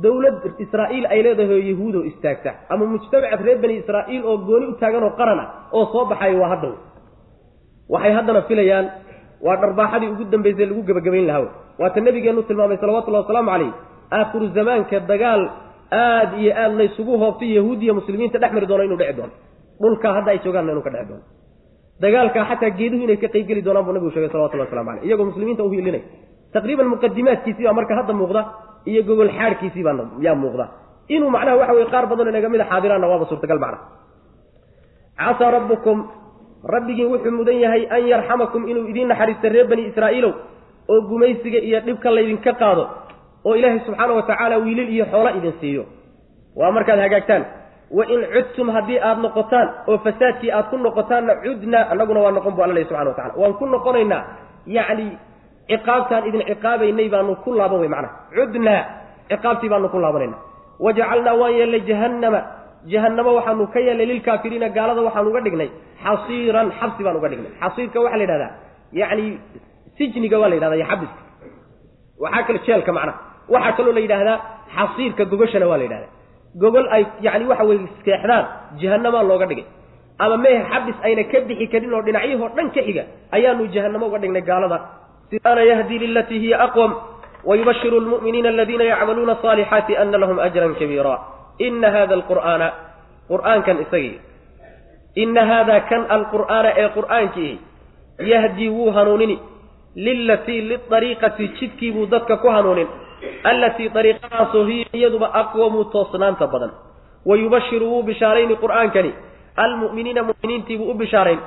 [SPEAKER 2] dawlad israa'iil ay leedahay oo yahuudoo istaagta. Ama mujtamacad reer bani israa'iil oo gooni u taagan oo qaran ah oo soo baxaya waa haddaw waxay haddana filayaan waa dharbaaxadii ugu dambaysay lagu gebagabayn lahaa waata nabigeenu tilmaamay salawatullahi wasalaamu calayh aakhiru zamaanka dagaal aad iyo aad laysugu hoobtay yahuudiya muslimiinta dhex mari doono inuu dheci doono. Dhulkaa hadda ay joogaanna inuu ka dheci doono. Dagaalkaa xataa geeduhu inay ka qaybgeli doonaan buu nabigu sheegay salawatullahi waslamu caleyh iyagoo muslimiinta u hiilinay taqriiban muqadimaadkiisii baa marka hadda muuqda iyo gogol xaadhkiisii baa yaa muuqda. Inuu macnaha waxa weye qaar badan inaga mid a xaadiraanna waaba suurtagal macnaha casaa rabbukum rabbigiin wuxuu mudan yahay an yarxamakum inuu idiin naxariista reer bani israa'iilow oo gumaysiga iyo dhibka laydinka qaado oo ilaahay subxaana wa tacaala wiilil iyo xoolo idin siiyo. Waa markaad hagaagtaan. Wa in cudtum haddii aad noqotaan oo fasaadkii aad ku noqotaanna cudna annaguna waa noqon bu alla lehy subxana wa tacala waan ku noqonaynaa yacni ciqaabtaan idin ciqaabaynay baanu ku laaban wey macnaha. Cudnaa ciqaabtii baanu ku laabanayna wajacalnaa waan yeelnay jahannama. Jahannamo waxaanu ka yeelnay lilkaafiriina gaalada waxaanu uga dhignay. Xasiiran xabsi baan uga dhignay. Xasiirka waxaa la yidhahdaa yacni sijniga waa la yidhahda iyo xabiska waxaa kale jeelka macnaha waxaa kaloo la yidhaahdaa xasiirka gogashana waa la yidhahdaa. Gogol ay yani waxa weye seexdaan jahanamaa looga dhigay. Ama mehe xabis ayna ka bixi karin oo dhinacyahoo dhan ka xiga ayaanu jahanamo uga dhignay gaalada. Ana yahdi lilatii hiya aqwam wayubashiru lmu'miniina aladiina yacmaluuna asaalixaati ana lahum ajran kabiira. Ina hada alqur'aana qur'aankan isagii ina haada kan alqur'aana ee qur'aankiihi yahdii wuu hanuunini lilatii liariiqati jidkii buu dadka ku hanuunin allatii dariiqadaasoo hiya iyaduba aqwamu toosnaanta badan wayubashiru wuu bishaarayni qur'aankani almu'miniina mu'miniintii buu u bishaarayn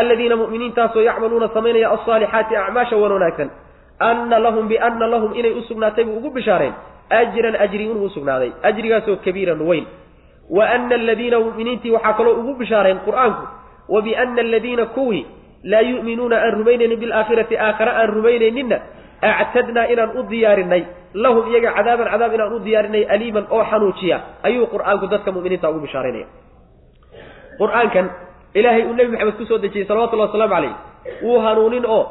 [SPEAKER 2] aladiina mu'miniintaasoo yacmaluuna samaynaya alsaalixaati acmaasha wan wanaagsan anna lahum bianna lahum inay u sugnaatay buu ugu bishaarayn ajran ajri inuu usugnaaday ajrigaasoo kabiiran weyn wa ana aladiina mu'miniintii waxaa kaloo ugu bishaarayn qur'aanku wa biana aladiina kuwii laa yu'minuuna aan rumaynaynin bilaakhirati aakhare aan rumaynayninna actadnaa inaan u diyaarinay lahum iyaga cadaaban cadaab inaan u diyaarinay aliiman oo xanuujiya ayuu qur'aanku dadka mu'miniinta ugu bishaaraynaya qur'aankan ilaahay uu nebi maxamed ku soo dejiyey salawatullahi wasalaamu calayh wuu hanuunin oo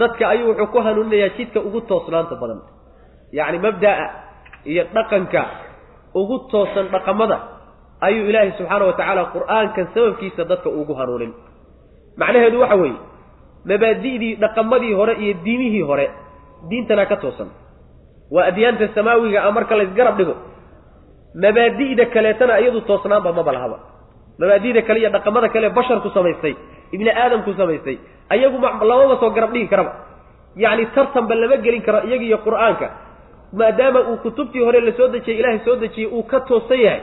[SPEAKER 2] dadka ayuu wuxuu ku hanuuninayaa jidka ugu toosnaanta badan yacni mabda'a iyo dhaqanka ugu toosan dhaqamada ayuu ilaahay subxaana wa tacaala qur'aankan sababkiisa dadka ugu hanuunin macnaheedu waxa weeye mabaadi'dii dhaqamadii hore iyo diimihii hore diintana ka toosan. Waa adyaanta samaawiga a marka laysgarab dhigo mabaadi'da kaleetana iyadu toosnaanba maba lahaba mabaadi'da kale iyo dhaqamada kale basharku samaystay ibni aadamku samaystay ayagu lamaba soo garab dhigi karaba. Yacni tartanba lama gelin karo iyaga iyo qur'aanka maadaama uu kutubtii hore la soo dejiyey ilaahay soo dejiyey uu ka toosan yahay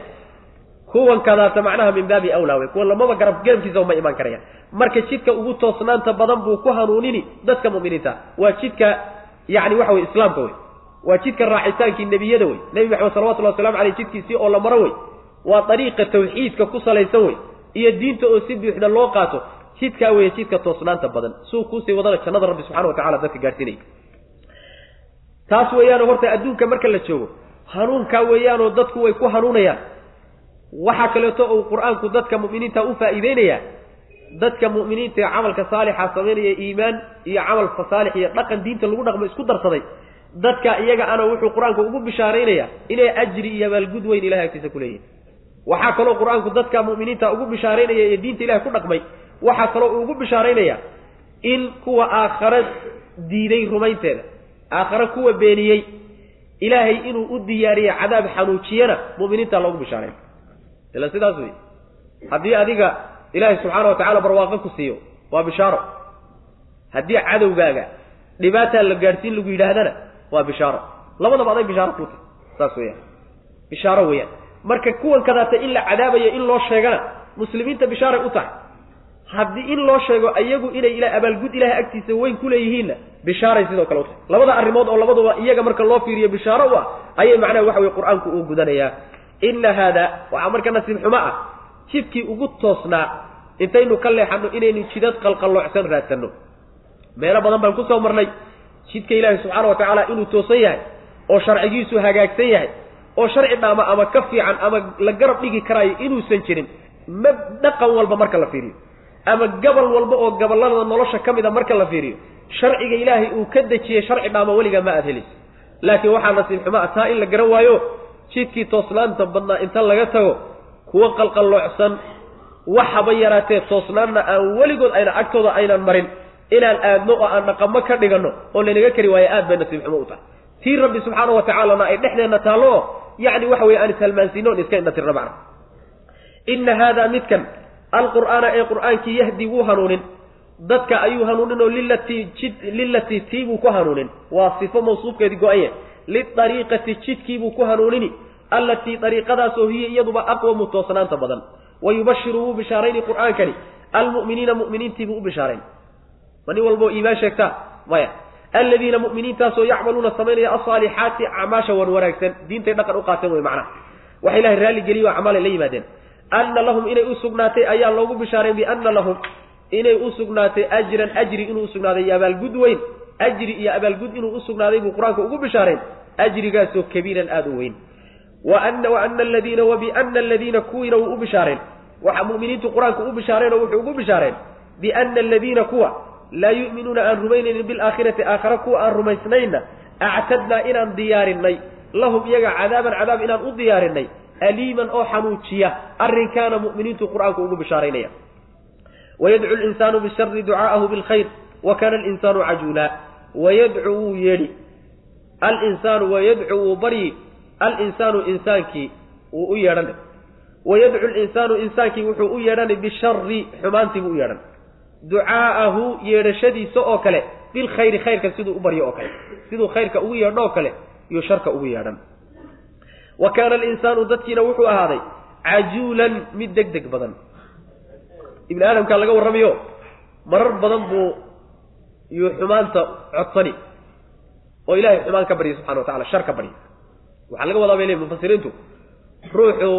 [SPEAKER 2] kuwan kadaata macnaha min baabi awlaa wey kuwan lamaba garab garabkiisa uma imaan karayaan marka jidka ugu toosnaanta badan buu ku hanuunini dadka mu'miniinta. Waa jidka yacni waxa wey islaamka wey waa jidka raacitaankii nebiyada wey nebi maxamed salawatullahi waslamu aleyh jidkiisii oo la maro wey waa dariiqa tawxiidka ku salaysan wey iyo diinta oo si buuxda loo qaato jidkaa weeye jidka toosnaanta badan. Suu kuusii wadana jannada rabbi subxana wa tacala dadka gaadhsiinaya taas weeyaanoo horta adduunka marka la joogo hanuunkaa weeyaanoo dadku way ku hanuunayaan waxaa kaleeto uu qur'aanku dadka mu'miniinta u faa'iideynayaa dadka mu'miniinta ee camalka saalixa samaynaya iimaan iyo camal fasaalix iyo dhaqan diinta lagu dhaqmo isku darsaday. Dadka iyaga ana wuxuu qur'aanku ugu bishaaraynaya inay ajri iyo abaalgud weyn ilahay agtiisa ku leeyihiin waxaa kaloo qur'aanku dadka mu'miniinta ugu bishaaraynaya ee diinta ilahay ku dhaqmay waxaa kaloo uu ugu bishaaraynaya in kuwa aakhare diiday rumaynteeda aakhare kuwa beeniyey. Ilaahay inuu u diyaariye cadaab xanuujiyana mu'miniinta loogu bishaarayn ila sidaas wey. Haddii adiga ilaahay subxaana wa tacala barwaaqo ku siiyo waa bishaaro. Haddii cadowgaaga dhibaataa la gaadhsiin lagu yidhaahdana waa bishaaro. Labadaba aday bishaaro ku tahy saas weyaan bishaaro weeyaan. Marka kuwan kadaata in la cadaabayo in loo sheegana muslimiinta bishaaray u tahay. Haddii in loo sheego iyagu inay ila abaalgud ilahay agtiisa weyn ku leeyihiinna bishaaray sidoo kale u tahay. Labada arrimood oo labaduba iyaga marka loo fiiriyo bishaaro u ah ayay macnaha waxa weye qur'aanku uu gudanayaa ina haada waxaa marka nasiib xumo ah jidkii ugu toosnaa intaynu ka leexanno inaynu jidad qalqalloocsan raadsanno meelo badan baan ku soo marnay jidka ilaahi subxaana wa tacaala inuu toosan yahay oo sharcigiisu hagaagsan yahay oo sharci dhaama ama ka fiican ama la garab dhigi karaayo inuusan jirin ma dhaqan walba marka la fiiriyo ama gobol walba oo gobollada nolosha ka mid a marka la fiiriyo sharciga ilaahay uu ka dejiyey sharci dhaama weligaa ma aad helayso laakiin waxaa nasiib xumo ah taa in la garan waayo jidkii toosnaanta badnaa inta laga tago kuwa qalqalloocsan waxaba yaraatee toosnaanna aan weligood ayna agtooda aynan marin inaan aadno oo aan dhaqamo ka dhiganno oo laynaga kari waayo aad bay nasiib xumo u tahay. Tii rabbi subxaana wa tacaalana ay dhexdeenna taallo oo yacni waxa weye aan ishalmaansiino on iska indhatirno macna. Ina haada midkan alqur'aana ee qur'aankii yahdi wuu hanuunin. Dadka ayuu hanuunin oo lilatii jid lilatii tiibuu ku hanuunin. Waa sifo mawsuufkeedii go-anye liariiqati jidkiibuu ku hanuunini allatii ariiqadaasoo hiya iyaduba aqwamu toosnaanta badan wa yubashiru wuu bishaarayni qur'aankani almu'miniina mu'miniintiibuu u bishaarayn ma nin walboo iimaan sheegtaa maya aladiina mu'miniintaasoo yacmaluuna samaynaya alsaalixaati acmaasha wan wanaagsan diintay dhaqan u qaateen wey macnaha waxa ilahay raalli geliyo acmaalay la yimaadeen anna lahum inay u sugnaatay ayaa loogu bishaarayn bianna lahum inay u sugnaatay ajran ajri inuu usugnaaday iyo abaalgud weyn ajri iyo abaalgud inuu usugnaaday buu qur'aanka ugu bishaareen ajrigaasoo kabiiran aada u weyn wa ana wa ana aladiina wa biana aladiina kuwiina wuu u bishaareen waxa mu'miniintu qur'aanka u bishaareen oo wuxuu ugu bishaareen biana aladiina kuwa laa yu'minuuna aan rumaynaynin bilaakhirati aakhara kuwa aan rumaysnayna actadnaa inaan diyaarinay lahum iyaga cadaaban cadaab inaan u diyaarinay aliiman oo xanuujiya arrinkaana mu'miniintu qur'aanku ugu bishaaraynaya wayadcu linsaanu bishari ducaa'ahu bilkhayr wa kaana alinsaanu cajuula wayadcu wuu yeedhi. Alinsaanu wayadcu wuu baryi alinsaanu insaankii wuu u yeedhanay wayadcu linsaanu insaankii wuxuu u yeedhanay bishari xumaantii buu u yeedhan ducaa'ahu yeedhashadiisa oo kale bilkhayri khayrka siduu u baryo oo kale. Siduu khayrka ugu yeedho oo kale iyo sharka ugu yeedhan. Wa kaana alinsaanu dadkiina wuxuu ahaaday cajuulan mid deg deg badan. Ibni aadamkaa laga warramayo marar badan buu yuu xumaanta codsani oo ilahay xumaan ka barya subxana wa tacala shar ka barya waxaa laga wadaa bay le mufasiriintu ruuxu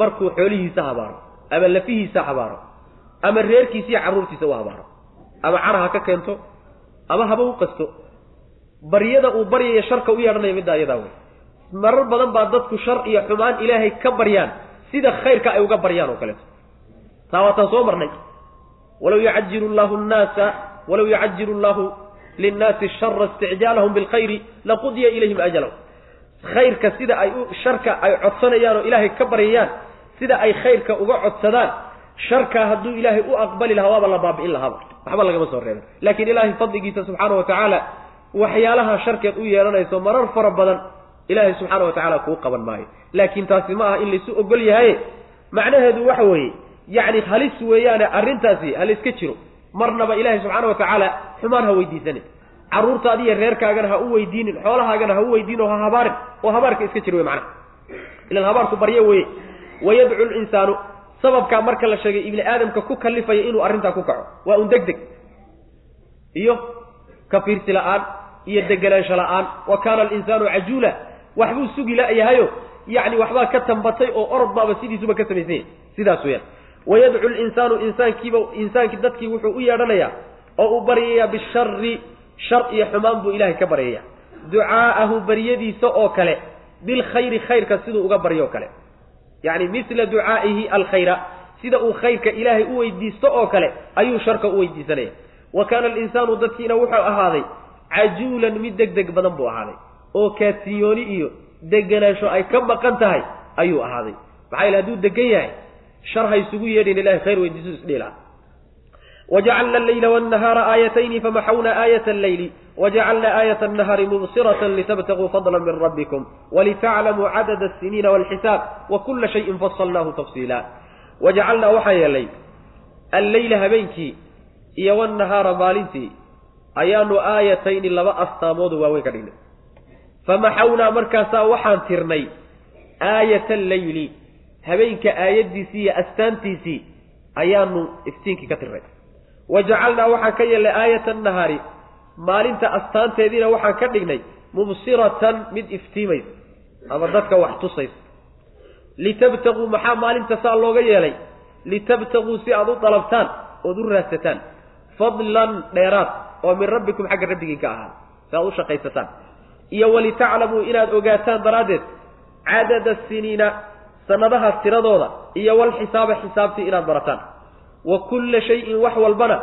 [SPEAKER 2] markuu xoolihiisa habaaro ama lafihiisa habaaro ama reerkiisa iyo carruurtiisa u habaaro ama cara ha ka keento ama haba u qasto baryada uu baryaya sharka u yeedhanaya middaa iyadaa wey marar badan baa dadku shar iyo xumaan ilaahay ka baryaan sida khayrka ay uga baryaan oo kaleeto. Taa waataan soo marnay. Walaw yucajilu llahu nnaasa walaw yucajilu llahu linnaasi shara isticjaalahum bilkhayri laqudiya ilayhim ajalahum khayrka sida ay u sharka ay codsanayaan oo ilaahay ka baryayaan sida ay khayrka uga codsadaan sharkaa hadduu ilaahay u aqbali lahaa waaba la baabi'in lahaaba waxba lagama soo reebin laakiin ilaahay fadligiisa subxaana wa tacaala waxyaalaha sharkeed u yeelanayso marar fara badan ilaahay subxaana wa tacaala kuu qaban maayo laakiin taasi ma aha in laysu ogol yahaye macnaheedu waxa weeye yacni halis weeyaane arrintaasi haliska jiro marnaba ilaahay subxaana wa tacaala xumaan ha weydiisanin. Carruurtaadi iyo reerkaagana ha u weydiinin xoolahaagana ha u weydiin oo ha habaarin oo habaarka iska jir wey macnaha. Ilan habaarku baryo weye wayadcu linsaanu sababkaa marka la sheegay ibni aadamka ku kalifaya inuu arrintaa ku kaco. Waa un deg deg iyo ka fiirsi la'aan iyo deganaansho la'aan. Wa kaana alinsaanu cajuula waxbuu sugi la-yahayo yacni waxbaa ka tambatay oo orod baaba sidiisuba ka samaysanya sidaas weyaan wayadcu linsaanu insaankiiba insaankii dadkii wuxuu u yeedhanayaa oo u baryayaa bishari shar iyo xumaan buu ilaahay ka baryaya ducaa'ahu baryadiisa oo kale bilkhayri khayrka siduu uga baryo kale yacni misla ducaa'ihi alkhayra sida uu khayrka ilaahay u weydiisto oo kale ayuu sharka u weydiisanaya wa kaana alinsaanu dadkiina wuxuu ahaaday cajuulan mid deg deg badan buu ahaaday oo kaasiyooni iyo deganaansho ay ka maqan tahay ayuu ahaaday maxaa yele hadduu degan yahay shar ha isugu yeedhin ilahay khayr weydiisu isdhiila. Wajacalna alleyla wاnnahaara aayatayni famaxawna aayat alleyli wajacalna aayat annahaari mubsirata litabtaguu fadla min rabbikum walitaclamuu cadada asiniina walxisaab wa kula shayin fasalnaahu tafsiila. Wajacalnaa waxaa yeelay alleyla habeenkii iyo wnahaara maalintii ayaanu aayatayni laba astaamoodu waaweyn ka dhignay. Famaxawnaa markaasaa waxaan tirnay aayat alleyli habeenka aayaddiisii iyo astaantiisii ayaanu iftiinkii ka tirnay. Wa jacalnaa waxaan ka yeelnay aayata annahaari maalinta astaanteediina waxaan ka dhignay mubsiratan mid iftiimaysa ama dadka wax tusaysa. Litabtaguu maxaa maalinta saa looga yeelay? Litabtaguu si aad u dalabtaan ood u raadsataan. Fadlan dheeraad oo min rabbikum xagga rabbigiin ka ahaa si aad u shaqaysataan. Iyo walitaclamuu inaad ogaataan daraaddeed cadada siniina sanadaha tiradooda iyo walxisaaba xisaabtii inaad barataan. Wa kulla shayin wax walbana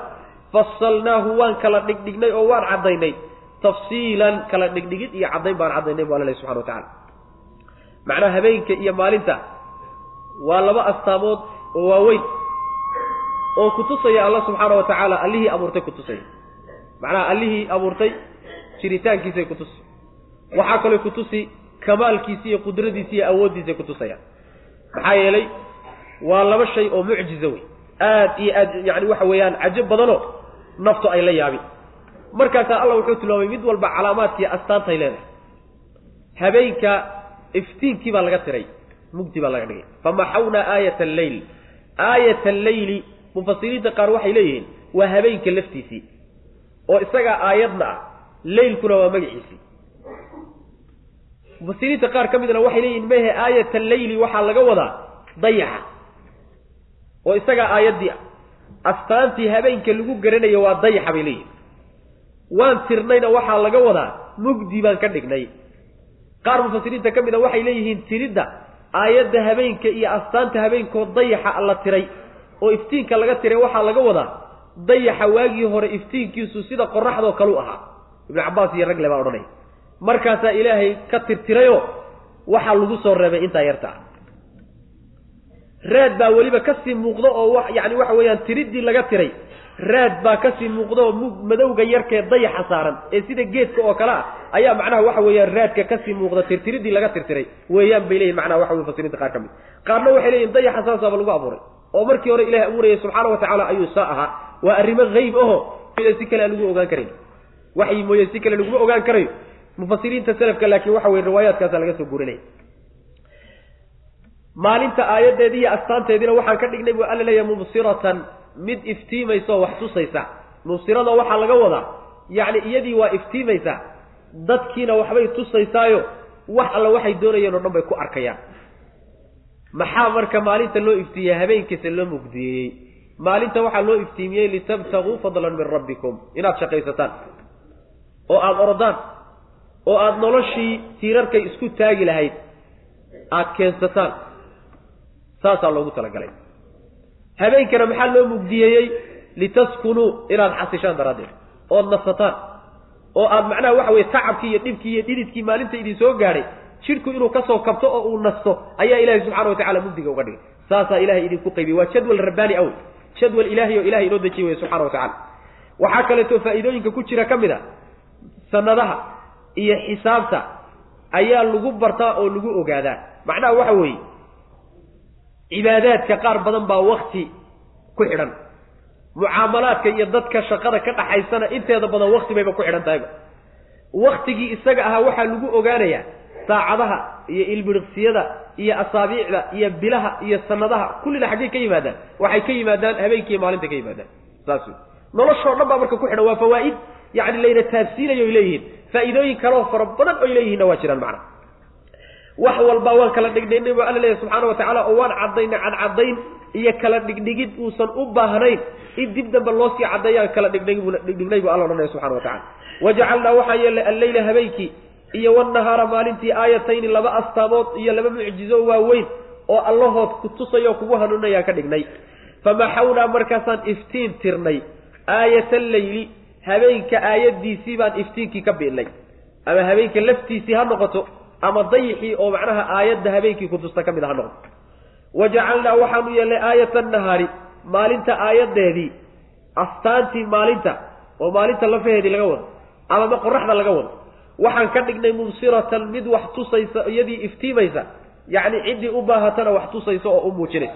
[SPEAKER 2] fasalnaahu waan kala dhigdhignay oo waan caddaynay. Tafsiilan kala dhigdhigid iyo caddayn baan caddaynay bu alla subxana wa tacala macnaha habeenka iyo maalinta waa laba astaamood oo waaweyn oo kutusaya alla subxaana wa tacaala allihii abuurtay kutusaya macnaha allihii abuurtay jiritaankiisay kutusi waxaa kaloo kutusi kamaalkiisi iyo qudradiisi iyo awooddiisay kutusayaan maxaa yeelay waa laba shay oo mucjiza wey. Aad iyo aad yani waxa weeyaan cajab badanoo naftu ay la yaabin. Markaasaa alla wuxuu tilmaamay mid walba calaamaadkiiyo astaantay leedahay. Habeenka iftiinkii baa laga tiray mugdi baa laga dhigay. Famaxawnaa aayat alleyl aayat alleyli mufasiriinta qaar waxay leeyihiin waa habeenka laftiisii. Oo isagaa aayadna ah leylkuna waa magaciisii mufasiriinta qaar ka midna waxay leeyihiin mehe aayat alleyli waxaa laga wadaa dayaxa. Oo isagaa aayaddii astaantii habeenka lagu garanayo waa dayaxa bay leeyihiin waan tirnayna waxaa laga wadaa mugdi baan ka dhignay. Qaar mufasiriinta ka mid a waxay leeyihiin tiridda aayadda habeenka iyo astaanta habeenkoo dayaxa la tiray oo iftiinka laga tiray waxaa laga wadaa dayaxa waagii hore iftiinkiisu sida qoraxdoo kalu ahaa. Ibnu cabbaas iyo ragle baa odhanaya markaasaa ilaahay ka tirtirayoo waxaa lagu soo reebay intaa yarta. Ah raad baa weliba ka sii muuqdo oo wa yacni waxa weeyaan tiriddii laga tiray. Raad baa ka sii muuqda oo madowga yarkee dayaxa saaran. Ee sida geedka oo kale ah ayaa macnaha waxa weeyaan raadka ka sii muuqda tirtiriddii laga tirtiray. Weeyaan bay leeyihiin macnaha waxa wey mufasiriinta qaar ka mid. Qaarna waxay leeyihiin dayaxa saasaaba lagu abuuray. Oo markii hore ilahay abuurayay subxaana wa tacaala ayuu saa ahaa. Waa arrimo hayb aho si kale aan lagu ogaan karayn waxyi mooye si kale laguma ogaan karayo mufasiriinta selafka laakiin waxa weye riwaayaadkaasa laga soo gurinaya maalinta aayaddeedii iyo astaanteediina waxaan ka dhignay buu alla leeyahay mubsiratan mid iftiimaysa oo wax tusaysa. Mubsirada waxaa laga wadaa yacni iyadii waa iftiimaysa dadkiina waxbay tusaysaayo wax alla waxay doonayeen o dhan bay ku arkayaan. Maxaa marka maalinta loo iftiimiyey? Habeenkiisa loo mugdiyeeyey maalinta waxaa loo iftiimiyey litabtaguu fadlan min rabbikum. Inaad shaqaysataan. Oo aada orodaan oo aada noloshii tiirarkay isku taagi lahayd aada keensataan. Saasaa loogu talagalay. Habeenkana maxaa loo mugdiyeeyey litaskunuu inaad xasishaan daraaddeed. Ood nasataan. Oo aad macnaha waxa weye tacabkii iyo dhibkii iyo dhididkii maalinta idin soo gaadhay jidhku inuu ka soo kabto oo uu nasto ayaa ilahay subxana wa tacala mugdiga uga dhigay. Saasaa ilahay idinku qaybiyey. Waa jadwal rabbaani awl jadwal ilaahay oo ilahay inoo dejiye wey subxana wa tacala waxaa kaleeto faa'iidooyinka ku jira ka mid a sanadaha iyo xisaabta ayaa lagu bartaa oo lagu ogaadaa. Macnaha waxa weeye cibaadaadka qaar badan baa wakti ku xidhan. Mucaamalaadka iyo dadka shaqada ka dhaxaysana inteeda badan wakti bayba ku xidhan tahayba waktigii isaga ahaa waxaa lagu ogaanayaa saacadaha iyo ilbiriqsiyada iyo asaabiicda iyo bilaha iyo sanadaha kullina xaggey ka yimaadaan. Waxay ka yimaadaan habeenkiiyo maalinta ka yimaadaan. Saas wey noloshoo dhan baa marka ku xidhan waa fawaa'id yacni layna taabsiinayo ay leeyihiin faa'iidooyin kaleo fara badan oy leeyihinna waa jiraan macna. Wax walba waan kala dhigdhignay buu alla leeyahy subxaana wa tacala oo waan caddaynay cadcaddayn iyo kala dhigdhigid uusan u baahnayn. In dib dambe loo sii caddeeyaan kala dhigdhignay buu alla odhanaya subxana wa tacala wajacalnaa waxaa yeelnay alleyla habeenkii iyo wannahaara maalintii aayatayni laba astaamood iyo laba mucjizo waaweyn oo allahood ku tusaya oo kugu hanuunayaan ka dhignay. Famaxawnaa markaasaan iftiin tirnay aayata alleyli habeenka aayaddiisii baan iftiinkii ka bi'nay ama habeenka laftiisii ha noqoto ama dayixii oo macnaha aayadda habeenkii kutusta ka mid a ha noqoto. Wa jacalnaa waxaanu yeelnay aayata annahaari maalinta aayaddeedii astaantii maalinta oo maalinta lafaheedii laga wado amama qoraxda laga wado. Waxaan ka dhignay mubsiratan mid wax tusaysa iyadii iftiimaysa yacni ciddii u baahatana wax tusaysa oo u muujinaysa.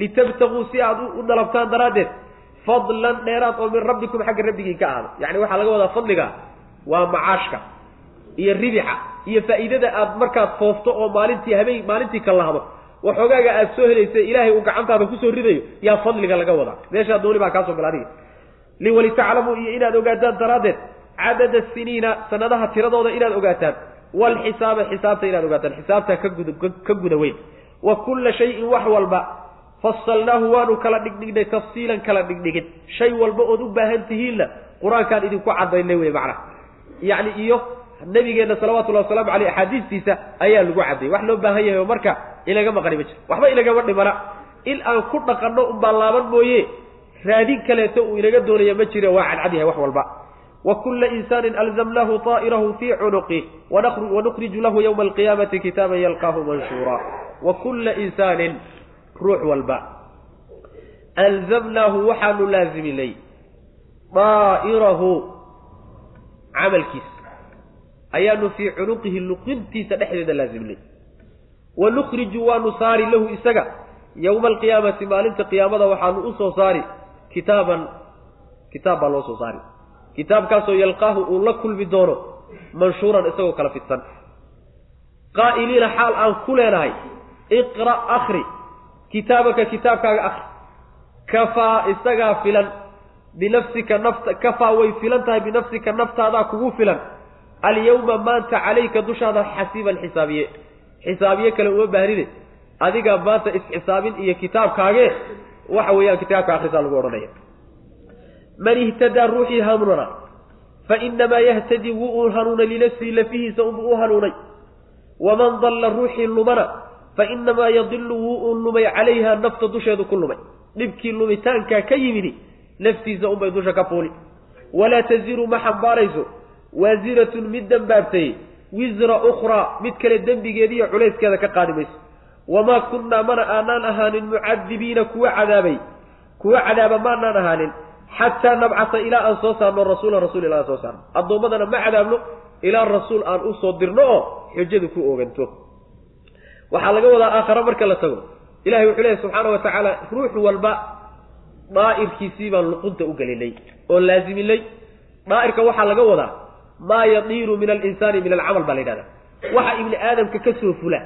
[SPEAKER 2] Litabtaguu si aad u dalabtaan daraaddeed fadlan dheeraad oo min rabbikum xagga rabbigii ka ahda yacni waxaa laga wadaa fadliga waa macaashka iyo ribixa iyo faa'iidada aad markaad foofto oo maalintii habeen maalintii ka lahdo waxoogaaga aad soo helaysa ilaahay uu gacantaada ku soo ridayo yaa fadliga laga wadaa. Meeshaa dooni baa kaasoo gala adiga. Liwalitaclamuu iyo inaad ogaataan daraaddeed cadada siniina sanadaha tiradooda inaad ogaataan waalxisaaba xisaabta inaad ogaataan. Xisaabta ka gud ka guda weyn. Wa kulla shayin wax walba fasalnaahu waanu kala dhigdhignay tafsiilan kala dhigdhigin. Shay walba ood u baahan tihiinna qur'aankaan idinku cadaynay wey macnaha. Yacni iyo nabigeenna salawatullahi wasalaamu caleyh axaadiistiisa ayaa lagu cadayay wax loo baahan yahay oo marka ilaga maqani ma jiro. Waxba ilagama dhimana. In aan ku dhaqanno unbaa laaban mooye. Raadin kaleeto uu inaga doonaya ma jire waa cadcad yahay wax walba. Wa kulla insaanin alzamnaahu taa'irahu fii cunuqih wanukhriju lahu yowma alqiyaamati kitaaban yalqaahu manshuura wa kulla insaanin ruux walba. Alzamnaahu waxaanu laaziminay daa'irahu camalkiisa. Ayaanu fii cunuqihi luqintiisa dhexdeeda laasimnay wa nukhriju waanu saari lahu isaga. Yowma alqiyaamati maalinta qiyaamada waxaanu u soo saari kitaaban kitaab baa loo soo saari. Kitaabkaasoo yalqaahu uu la kulmi doono manshuuran isagoo kala fidsan. Qaa'iliina xaal aan ku leenahay iqra' akri kitaabaka kitaabkaaga akri kafaa isagaa filan binafsika nafta kafaa way filan tahay binafsika naftaadaa kugu filan. Alyawma maanta calayka dushaada xasiiban xisaabiye. Xisaabiye kale uma baahnine adiga maanta isxisaabin iyo kitaabkaagee waxa weeyaan kitaabka akhrisaa lagu odhanaya. Man ihtadaa ruuxii hanuunana fa inamaa yahtadi wuu hanuunay linafsihi lafihiisa unbuu u hanuunay. Waman dalla ruuxii lumana fa inamaa yadilu wuu u lumay calayha nafta dusheedu ku lumay. Dhibkii lumitaankaa ka yimidi naftiisa unbay dusha ka fuuli. Walaa taziru ma xambaarayso waasiratun mid dembaabtay wisra ukhraa mid kale dembigeediiyo culayskeeda ka qaadi mayso. Wamaa kunnaa mana aanaan ahaanin mucadibiina kuwa cadaabay kuwa cadaaba maanaan ahaanin xataa nabcasa ilaa aan soo saarno rasuula rasuul ilaa aan soo saarno. Addoommadana ma cadaabno ilaa rasuul aan u soo dirno oo xujadu ku oganto waxaa laga wadaa aakhare marka la tago. Ilahay wuxuu leeyahy subxaana wa tacaala ruux walba daa'irkiisii baan luqunta u gelinay oo laaziminay daa'irka waxaa laga wadaa maa yadiiru min alinsaani min alcamal baa la yidhahda waxa ibni aadamka ka soo fula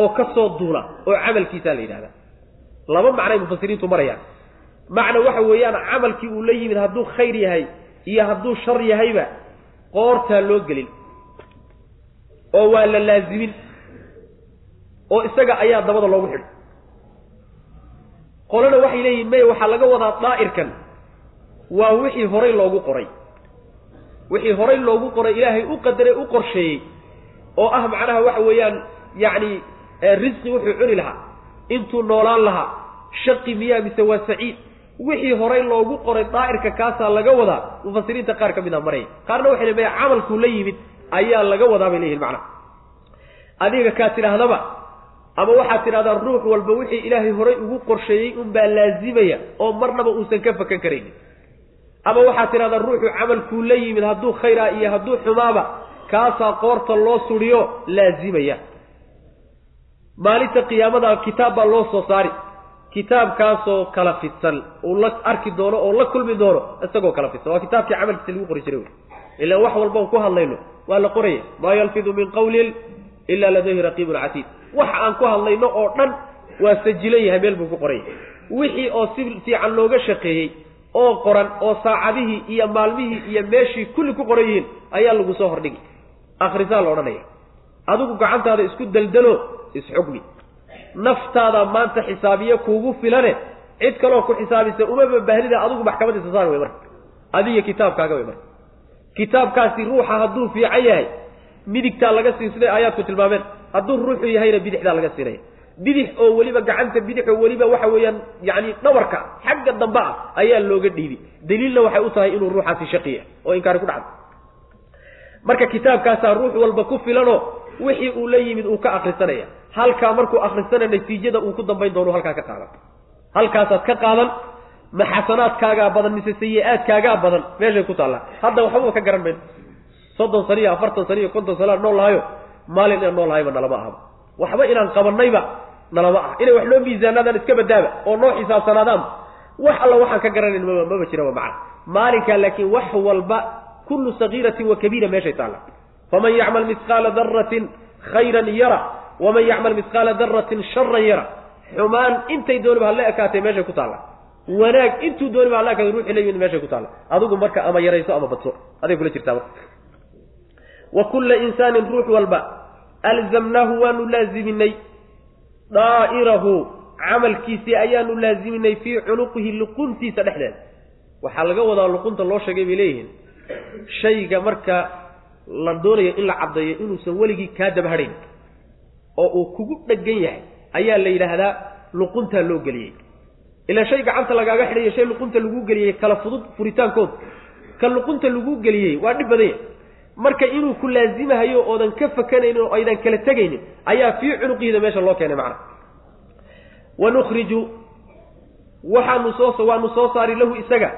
[SPEAKER 2] oo ka soo duula oo camalkiisaa la yidhahda laba macnay mufasiriintu marayaan. Macna waxa weeyaan camalkii uu la yimid hadduu khayr yahay iyo hadduu shar yahayba qoortaa loo gelin oo waa la laazimin oo isaga ayaa dabada loogu xidho. Qolana waxay leeyihiin maya waxaa laga wadaa daa'irkan. Waa wixii horay loogu qoray. Wixii horay loogu qoray ilaahay u qadaray u qorsheeyey oo ah macnaha waxa weeyaan yacni risqi wuxuu cuni lahaa intuu noolaan lahaa shaqi miyaa mise waa saciid. Wixii horay loogu qoray daa'irka kaasaa laga wadaa mufasiriinta qaar ka mid a maraya. Qaarna waxay le maya camalkuu la yimid ayaa laga wadaa bay leeyihiin macnaha. Adiga kaa tidhaahdaba ama waxaad tidhahdaa ruux walba wixii ilaahay horay ugu qorsheeyey unbaa laazimaya oo marnaba uusan ka fakan karaynin ama waxaad tidhahdaa ruuxu camalkuu la yimid hadduu khayraa iyo hadduu xumaaba kaasaa qoorta loo suriyo laazimaya. Maalinta qiyaamada kitaab baa loo soo saari. Kitaabkaasoo kala fidsan uu la arki doono oo la kulmi doono isagoo kala fidsan. Waa kitaabkii camalkiisa lagu qori jiray. Ilaan wax walbaan ku hadlayno waa la qoraya. Maa yalfidu min qawlin ilaa ladayhi raqiibun catiid waxa aan ku hadlayno oo dhan waa sajilan yahay meel buu ku qoran yahay wixii oo si fiican looga shaqeeyey oo qoran oo saacadihii iyo maalmihii iyo meeshii kulli ku qoran yihiin ayaa lagu soo hordhigi. Akhrisaa la odhanaya adigu gacantaada isku deldelo isxugmi naftaada maanta xisaabiye kuugu filane cid kaloo ku xisaabisa umaba baahnida adigu maxkamadiisa saar wey marka. Adiga kitaabkaaga wey marka. Kitaabkaasi ruuxa hadduu fiican yahay midigtaa laga siin siday aayaadku tilmaameen hadduu ruuxu yahayna bidixdaa laga siinaya bidix oo weliba gacanta bidix oo weliba waxa weeyaan yacni dhabarka xagga dambe ah ayaa looga dhiibi. Daliilna waxay u tahay inuu ruuxaasi shaqiya oo inkaari ku dhacdo. Marka kitaabkaasaa ruux walba ku filanoo wixii uu la yimid uu ka akrisanaya halkaa markuu akrisana natiijada uu ku dambayn doono halkaa ka qaadan. Halkaasaad ka qaadan ma xasanaadkaagaa badan mise sayi-aadkaagaa badan meeshay ku taallaa. Hadda waxbaba ka garan mayno soddon sano iyo afartan sano iyo konton sano aan nool lahayo maalin inaan nool lahayba nalama ahaba waxba inaan qabanayba nalama ah inay wax noo miisaanaadaan iska badaaba oo noo xisaabsanaadaan wax alla waxaan ka garanayn maba maba jiraba macna maalinkaa laakiin wax walba kullu sagiiratin wa kabiira meeshay taalla. Faman yacmal misqaala daratin khayran yara waman yacmal misqaala daratin sharan yara. Xumaan intay dooniba hala ekaatay meeshay ku taalla. Wanaag intuu dooniba hala ekaatay ruuxii la yimid meeshay ku taalla. Adigu marka ama yarayso ama badso. Aday kula jirtaa marka. Wa kulla insaanin ruux walba alzamnaahu waanu laaziminay daa'irahu camalkiisii ayaanu laaziminay fii cunuqihi luquntiisa dhexdeeda. Waxaa laga wadaa luqunta loo sheegay bay leeyihiin. Shayga marka la doonayo in la caddeeyo inuusan weligii kaa dabahadhayn oo uu kugu dhegan yahay ayaa la yidhaahdaa luquntaa loo geliyey. Ilaa shay gacanta lagaaga xidhayo shay luqunta lagu geliyey kala fudud furitaankooda ka luqunta lagu geliyey waa dhib badan yahay marka inuu ku laazimahayo oodan ka fakanaynin oo aydan kala tegaynin ayaa fii cunuqihiida meesha loo keenay macna. Wa nukhriju waxaanu soo waanu soo saari lahu isaga.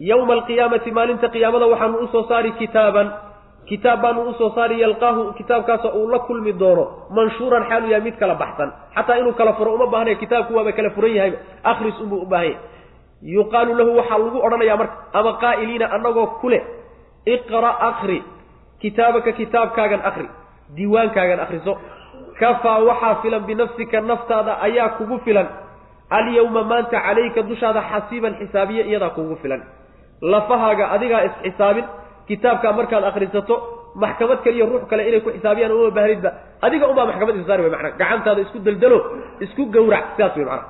[SPEAKER 2] Yowma alqiyaamati maalinta qiyaamada waxaanu u soo saari kitaaban. Kitaab baanu u soo saari yalqaahu kitaabkaasoo uu la kulmi doono manshuuran xaalu yahay mid kala baxsan. Xataa inuu kala furo uma baahnayo kitaabku waaba kala furan yahayba akhris unbuu u baahan yahay yuqaalu lahu waxaa lagu odhanayaa marka ama qaa'iliina annagoo kuleh iqra' akri kitaabaka kitaabkaagan akri diiwaankaagan akriso kafaa waxaa filan binafsika naftaada ayaa kugu filan alyawma maanta calayka dushaada xasiiban xisaabiye iyadaa kugu filan lafahaaga adigaa isxisaabin kitaabkaa markaad akrisato maxkamad kaliya ruux kale inay ku xisaabiyaan uma baahnidba adiga unbaa maxkamad isa saari way macnaa gacantaada isku deldelo isku gawrac sidaas way macnaa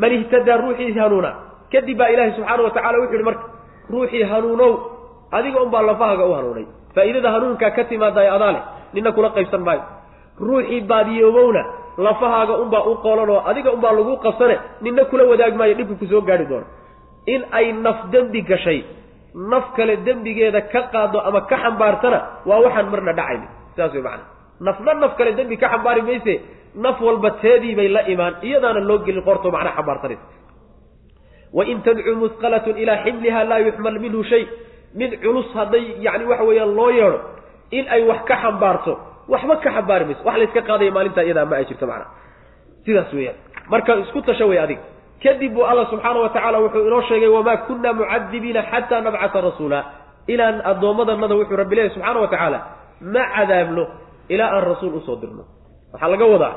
[SPEAKER 2] man ihtadaa ruuxii hanuuna kadib baa ilaahay subxaana wa tacala wuxu yihi marka ruuxii hanuunow adiga unbaa lafahaaga u hanuunay. Faa'iidada hanuunkaa ka timaadayo adaa leh nina kula qaybsan maayo ruuxii baadiyoobowna lafahaaga unbaa u qolan oo adiga unbaa lagu qabsane nina kula wadaag maayo dhibka ku soo gaari doono. In ay naf dembi gashay naf kale dembigeeda ka qaado ama ka xambaartana waa waxaan marna dhacayni. Sidaas way macana nafna naf kale dembi ka xambaari mayse naf walba teedii bay la imaan iyadaana loo gelin qorto macna xambaarsanaysa wain tadcuu musqalatun ilaa ximliha laa yuxmal minhu shay mid culus hadday yani waxa weeyaan loo yeedho in ay wax ka xambaarto waxba ka xambaari mayso. Wax layska qaadaya maalintaa iyadaa ma ay jirto macna. Sidaas weeyaan. Marka isku tasho wey adiga. Kadib buu alla subxaana wa tacaala wuxuu inoo sheegay wamaa kunna mucadibiina xataa nabcata rasuula. Ilaan addoommadanada wuxuu rabbi leeyahy subxaana wa tacaala ma cadaabno ilaa aan rasuul u soo dirno. Waxaa laga wadaa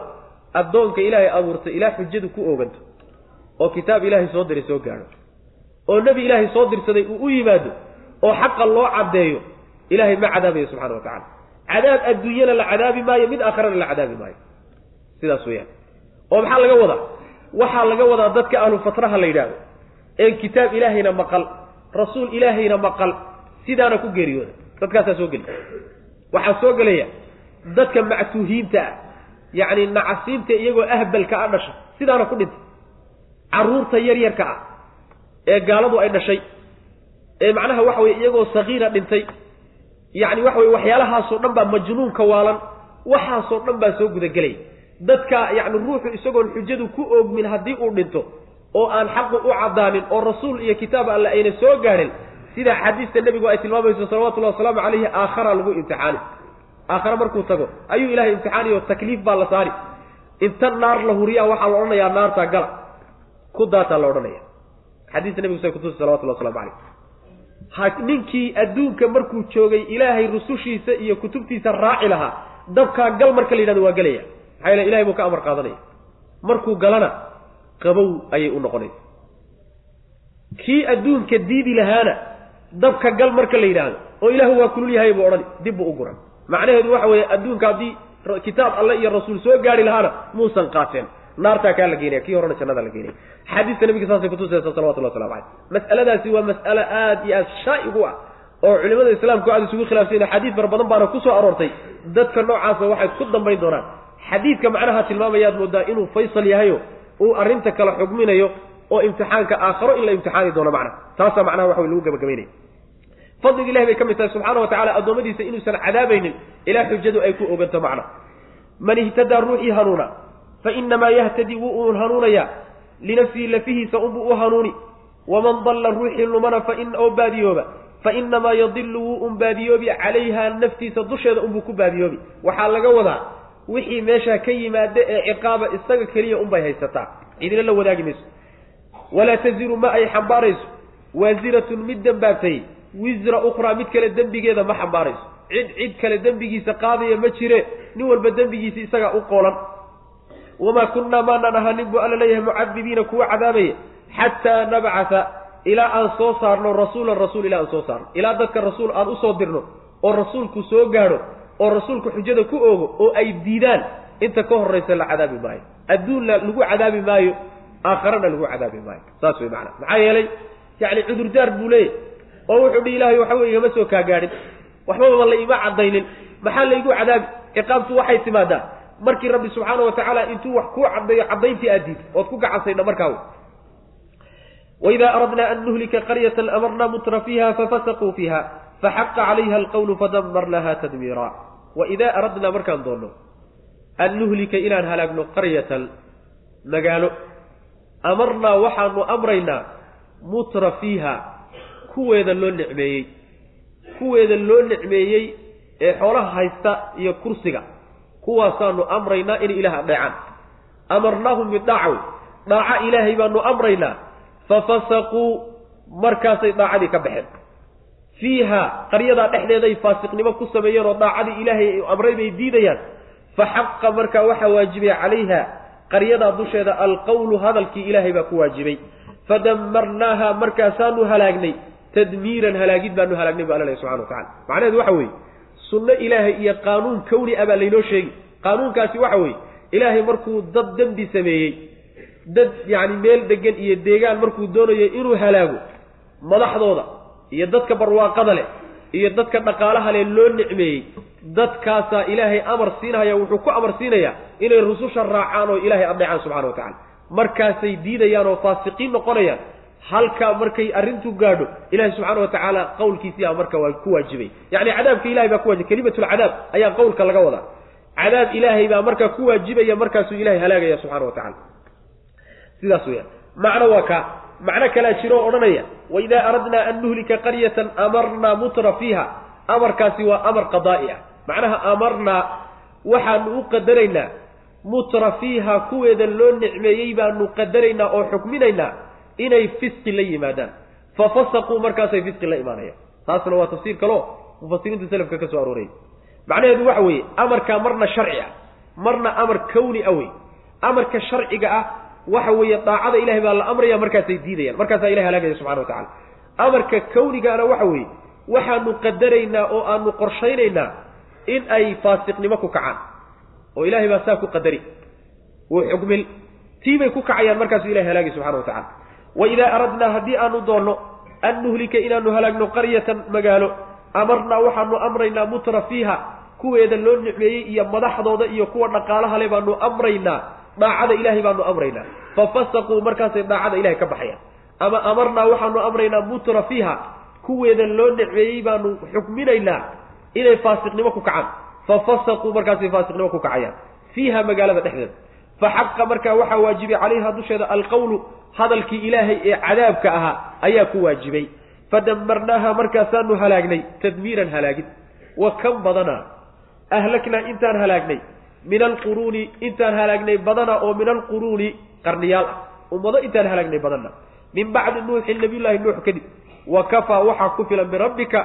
[SPEAKER 2] addoonka ilaahay abuurtay ilaa xujadu ku ooganto oo kitaab ilaahay soo diray soo gaadho oo nebi ilaahay soo dirsaday uu u yimaado oo xaqa loo caddeeyo ilaahay ma cadaabayo subxana wa tacala cadaab adduunyana la cadaabi maayo mid aakharana la cadaabi maayo. Sidaas weeyaan. Oo maxaa laga wadaa? Waxaa laga wadaa dadka ahlu fatraha la yidhaahdo een kitaab ilaahayna maqal rasuul ilaahayna maqal sidaana ku geeriyooda. Dadkaasaa soo geli. Waxaa soo gelaya dadka mactuuhiinta ah yacni nacasiinta iyagoo ahbalka a dhasha sidaana ku dhintay. Carruurta yaryarka ah ee gaaladu ay dhashay ee macnaha waxa weye iyagoo sakiira dhintay yacni waxa weye waxyaalahaasoo dhan baa majnuunka waalan waxaasoo dhan baa soo gudagelaya dadka yacni ruuxu isagoon xujadu ku oogmin haddii uu dhinto oo aan xaqu u caddaanin oo rasuul iyo kitaab alle ayna soo gaadhin sida xadiista nebigu ay tilmaamayso salawatullahi wasalaamu calayhi aakhara lagu imtixaani. Aakhare markuu tago ayuu ilahay imtixaaniyo takliif baa la saari. Inta naar la huriyaa waxaa la odhanayaa naartaa gala. Ku daataa la odhanaya xadiista nebigu say kutusi salawatullah waslamu calayh ninkii adduunka markuu joogay ilaahay rusushiisa iyo kutubtiisa raaci lahaa dabkaa gal marka la yidhahdo waa gelaya. Maxaa yeele ilahay buu ka amar qaadanaya. Markuu galana qabow ayay u noqonaysa. Kii adduunka diidi lahaana dabka gal marka la yidhaahdo oo ilaahu waa kulul yahay buu odhani dib buu u guran macnaheedu waxa weeye adduunka haddii kitaab alle iyo rasuul soo gaari lahaana muusan qaateen naartaa kaa la geenaya kii horena jannada la geenaya xadiiska nabiga saasay kutusaysa salawatullah waslamu caleyh mas'aladaasi waa mas'ale aad iyo aad shaa'ig u ah oo culimada islaamku aada isugu khilaafsan xadiid fara badan baana ku soo aroortay. Dadka noocaasa waxay ku dambayn doonaan. Xadiidka macnaha tilmaamayaad moodaa inuu faysal yahayo uu arrinta kala xugminayo oo imtixaanka aakharo in la imtixaani doono macnaha taasaa macnaha waxa way lagu gabagabaynaya fadliga ilahi bay ka mid tahay. Subxaana wa tacala addoommadiisa inuusan cadaabaynin ilaa xujadu ay ku oganto macna. Man ihtadaa ruuxii hanuuna fa inamaa yahtadi wuu uun hanuunayaa linafsihi lafihiisa unbuu u hanuuni waman dalla ruuxii lumana oo baadiyooba fa inamaa yadilu wuu un baadiyoobi calayha naftiisa dusheeda unbuu ku baadiyoobi waxaa laga wadaa wixii meeshaa ka yimaada ee ciqaaba isaga keliya unbay haysataa cidina la wadaagi mayso walaa taziru ma ay xambaarayso waasiratun mid dembaabtay wisra ukhraa mid kale dembigeeda ma xambaarayso cid cid kale dembigiisa qaadaya ma jire nin walba dembigiisa isagaa u qoolan wamaa kunnaa maanaan ahanin buu alla leeyahay mucadibiina kuwa cadaabaya xataa nabcata ilaa aan soo saarno rasuulan rasuul ilaa aan soo saarno ilaa dadka rasuul aan u soo dirno oo rasuulku soo gaadho oo rasuulku xujada ku oogo oo ay diidaan inta ka horraysa la cadaabi maayo adduunna lagu cadaabi maayo aakharana lagu cadaabi maayo saas wey macana maxaa yeelay yacni cudurdaar buu leeyahy oo wuxuu dhi ilaahay wey igama soo kaagaadhin waxbaba la ima caddaynin maxaa laygu cadaabi ciqaabtu waxay timaadaa markii rabbi subxaana wa tacaala intuu wax kuu caddeeyo caddayntii aad diid ood ku gacansaydha markaa waidaa aradnaa an nuhlika qaryatan amarnaa mutra fiiha fafasaquu fiiha faxaqa calayha alqawlu fadamarnaha tadmiira waidaa aradnaa markaan doonno an nuhlika inaan halaagno qaryatan magaalo amarnaa waxaanu amraynaa mutra fiiha kuweeda loo nicmeeyey. Kuweeda loo nicmeeyey ee xoolaha haysta iyo kursiga kuwaasaanu amraynaa inay ilaah adheecaan amarnaahum bidaacaw dhaaca ilaahay baanu amraynaa. Fafasaquu markaasay daacadii ka baxeen. Fiiha qaryadaa dhexdeeday faasiqnimo ku sameeyeen oo daacadii ilaahay amray bay diidayaan. Fa xaqa markaa waxaa waajibay calayha. Qaryadaa dusheeda alqawlu hadalkii ilaahay baa ku waajibay. Fadamarnaaha markaasaanu halaagnay. Tadmiiran halaagid baanu halaagnay bu alla lehy subxana wa tacala macnaheedu waxa weeye sunno ilaahay iyo qaanuun kawni ah baa laynoo sheegi qaanuunkaasi waxa weeye ilaahay markuu dad dembi sameeyey dad yacni meel degan iyo deegaan markuu doonayo inuu halaago madaxdooda iyo dadka barwaaqada leh iyo dadka dhaqaalaha leh loo nicmeeyey dadkaasaa ilaahay amar siinahaya wuxuu ku amar siinayaa inay rususha raacaan oo ilaahay addeecaan subxana wa tacala markaasay diidayaan oo faasiqiin noqonayaan halkaa markay arrintu gaadho ilahay subxaana wa tacaala qawlkiisiia marka waa ku waajibay. Yacni cadaabka ilahay baa ku wajibay kelimatulcadaab ayaa qowlka laga wadaa. Cadaab ilaahay baa markaa ku waajibaya markaasuu ilahay halaagaya subxana wa tacala sidaas weyaan macno waa kaa macno kalaa jiro oo odhanaya waidaa aradnaa an nuhlika qaryatan amarnaa mutra fiiha. Amarkaasi waa amar qadaa'i ah. Macnaha amarnaa waxaanu u qadaraynaa mutra fiiha kuweeda loo nicmeeyey baanu qadaraynaa oo xukminaynaa inay fisqi la yimaadaan. Fa fasaquu markaasay fisqi la imaanayaan. Taasna waa tafsiir kaleo mufasiriinta selafka ka soo aroorayay macnaheedu waxa weeye amarkaa marna sharci ah marna amar kawni ah wey amarka sharciga ah waxa weeye daacada ilahay baa la amraya markaasay diidayaan. Markaasaa ilahay halaagaya subxana wa tacala amarka kawnigaana waxa weeye waxaanu qadaraynaa oo aanu qorshaynaynaa in ay faasiqnimo ku kacaan. Oo ilahay baa saa ku qadari. Wuu xugmil tii bay ku kacayaan markaasuu ilahay halaagay subxana wa tacala wa idaa aradnaa haddii aanu doonno an nuhlika inaanu halaagno qaryatan magaalo amarnaa waxaanu amraynaa mutra fiiha kuweeda loo nicmeeyey iyo madaxdooda iyo kuwa dhaqaalaha le baanu amraynaa daacada ilaahay baanu amraynaa. Fa fasaquu markaasay daacada ilahay ka baxayaan. Ama amarnaa waxaanu amraynaa mutra fiiha kuweeda loo nicmeeyey baanu xukminaynaa inay faasiqnimo ku kacaan. Fa fasaquu markaasay faasiqnimo ku kacayaan. Fiiha magaalada dhexdeeda fa xaqa markaa waxaa waajibay calayha dusheeda alqawlu hadalkii ilaahay ee cadaabka ahaa ayaa ku waajibay fadamarnaaha markaasaanu halaagnay tadmiiran halaagid wa kan badanaa ahlaknaa intaan halaagnay min alquruuni intaan halaagnay badana oo min alquruuni qarniyaal ah ummado intaan halaagnay badana min bacdi nuuxin nabiyullaahi nuux kadib wa kafaa waxaa ku filan birabbika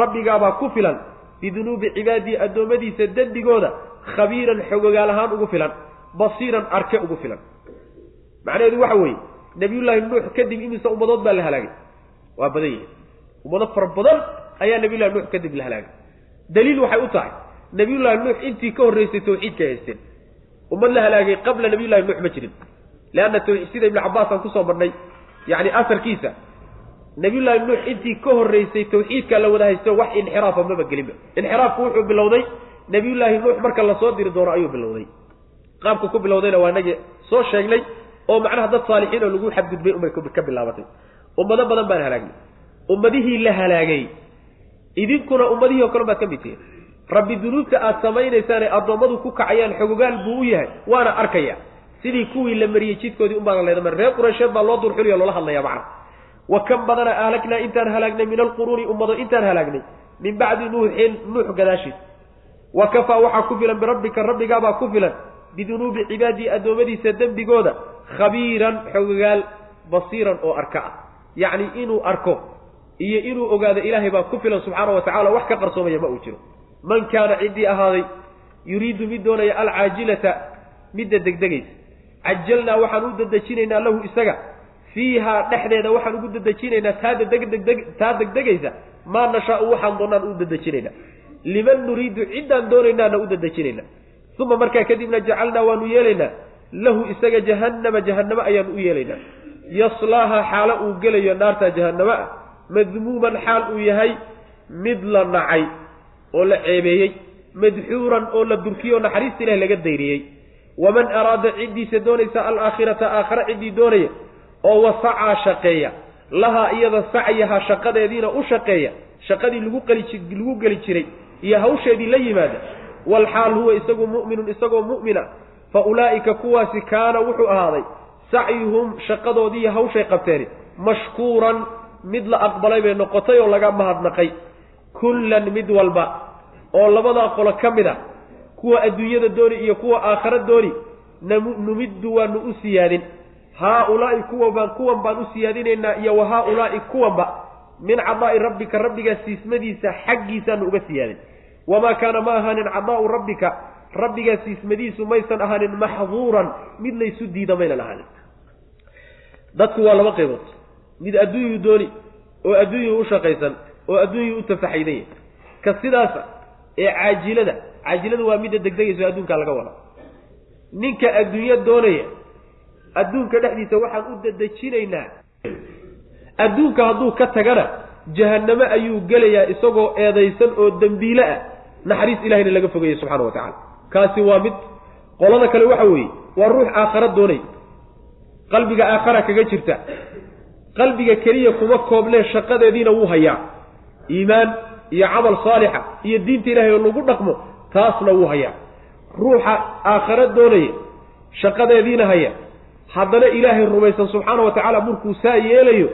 [SPEAKER 2] rabbigaabaa ku filan bidunuubi cibaadii addoommadiisa dembigooda khabiiran xogogaal ahaan ugu filan basiiran arke ugu filan. Macnaheedu waxa weeye nabiyullaahi nuux kadib imise ummadood baa la halaagay. Waa badan yihi ummado fara badan ayaa nabiyullahi nuux kadib la halaagay. Daliil waxay u tahay nabiyullahi nuux intii ka horreysay tawxiidka haysteen. Ummad la halaagay qabla nabiyullahi nuux ma jirin. Leanna sida ibnu cabbaas aan ku soo marnay yacni asarkiisa nabiyullaahi nuux intii ka horreysay tawxiidka la wada haysto wax inxiraafa maba gelinba. Inxiraafku wuxuu bilowday nabiyullaahi nuux marka la soo diri doono ayuu bilowday qaabka ku bilowdayna waa inagii soo sheegnay oo macnaha dad saalixiin oo lagu xadgudbay unbay ka bilaabatay. Ummado badan baan halaagnay ummadihii la halaagay. Idinkuna ummadihii oo kale baad ka mid tihiin. Rabbi dunuubta aad samaynaysaan ee addoommadu ku kacayaan xogogaal buu u yahay waana arkaya sidii kuwii la mariyey jidkoodii unbaana leedamar reer qureysheed baa loo durxuliyo loola hadlaya macna. Wa kan badana ahlagnaa intaan halaagnay min alquruuni ummado intaan halaagnay min bacdi nuuxin nuux gadaashiis. Wa kafaa waxaa ku filan birabbika rabbigaabaa ku filan bidunuubi cibaadii addoommadiisa dembigooda khabiiran xogogaal basiiran oo arka ah. Yacni inuu arko iyo inuu ogaado ilaahay baa ku filan subxaana wa tacala wax ka qarsoomaya ma uu jiro. Man kaana ciddii ahaaday yuriidu mid doonaya alcaajilata midda degdegaysa. Cajalnaa waxaan u dedejinaynaa lahu isaga. Fiihaa dhexdeeda waxaan ugu dedejinaynaa taa degdeg taa degdegaysa. Maa nashaau waxaan doonaan u dedejinaynaa liman nuriidu ciddaan doonaynaana u dedejinaynaa uma markaa kadibna jacalnaa waanu yeelaynaa lahu isaga jahannama jahannamo ayaanu u yeelaynaa yaslaaha xaalo uu gelayo naarta jahannamo ah madmuuman xaal uu yahay mid la nacay oo la ceebeeyey madxuuran oo la durkiyo o naxariista ilahi laga dayriyey. Waman araada ciddiisa doonaysa alaakhirata aakhare ciddii doonaya oo wasacaa shaqeeya lahaa iyada sacyaha shaqadeediina u shaqeeya shaqadii lagu qali lagu geli jiray iyo hawsheedii la yimaada walxaal huwa isagu mu'minun isagoo mu'mina fa ulaa'ika kuwaasi kaana wuxuu ahaaday sacyuhum shaqadoodii hawshay qabteeni mashkuuran mid la aqbalay bay noqotay oo laga mahadnaqay kullan mid walba oo labadaa qolo ka mid a kuwa adduunyada dooni iyo kuwa aakhara dooni numiddu waanu u siyaadin haa-ulaa'i kuwan baan kuwan baan u siyaadinaynaa iyo wa haa-ulaa'i kuwanba min cadaa'i rabbika rabbigaa siismadiisa xaggiisaanu uga siyaadin wamaa kaana ma ahaanin cadaa'u rabbika rabbigaa siismadiisu maysan ahaanin maxduuran mid laysu diida maynan ahaanin dadku waa laba qaybood mid adduunyuu dooni oo adduunyuu u shaqaysan oo adduunyuu u tafaxaydan yahay ka sidaasa ee caajilada caajilada waa midda degdegayso adduunkaa laga wada ninka adduunyo doonaya adduunka dhexdiisa waxaan u dadejinaynaa adduunka hadduu ka tagana jahanname ayuu gelayaa isagoo eedaysan oo dembiile ah naxariis ilahayna laga fogaya subxana wa tacala kaasi waa mid qolada kale waxa weeye waa ruux aakhara doonay. Qalbiga aakhara kaga jirta. Qalbiga keliya kuma koobnee shaqadeediina wuu hayaa. Iimaan iyo camal saalixa iyo diinta ilahay oo lagu dhaqmo taasna wuu hayaa. Ruuxa aakhare doonaya shaqadeediina haya. Haddana ilaahay rumaysan subxaana wa tacaala markuu saa yeelayo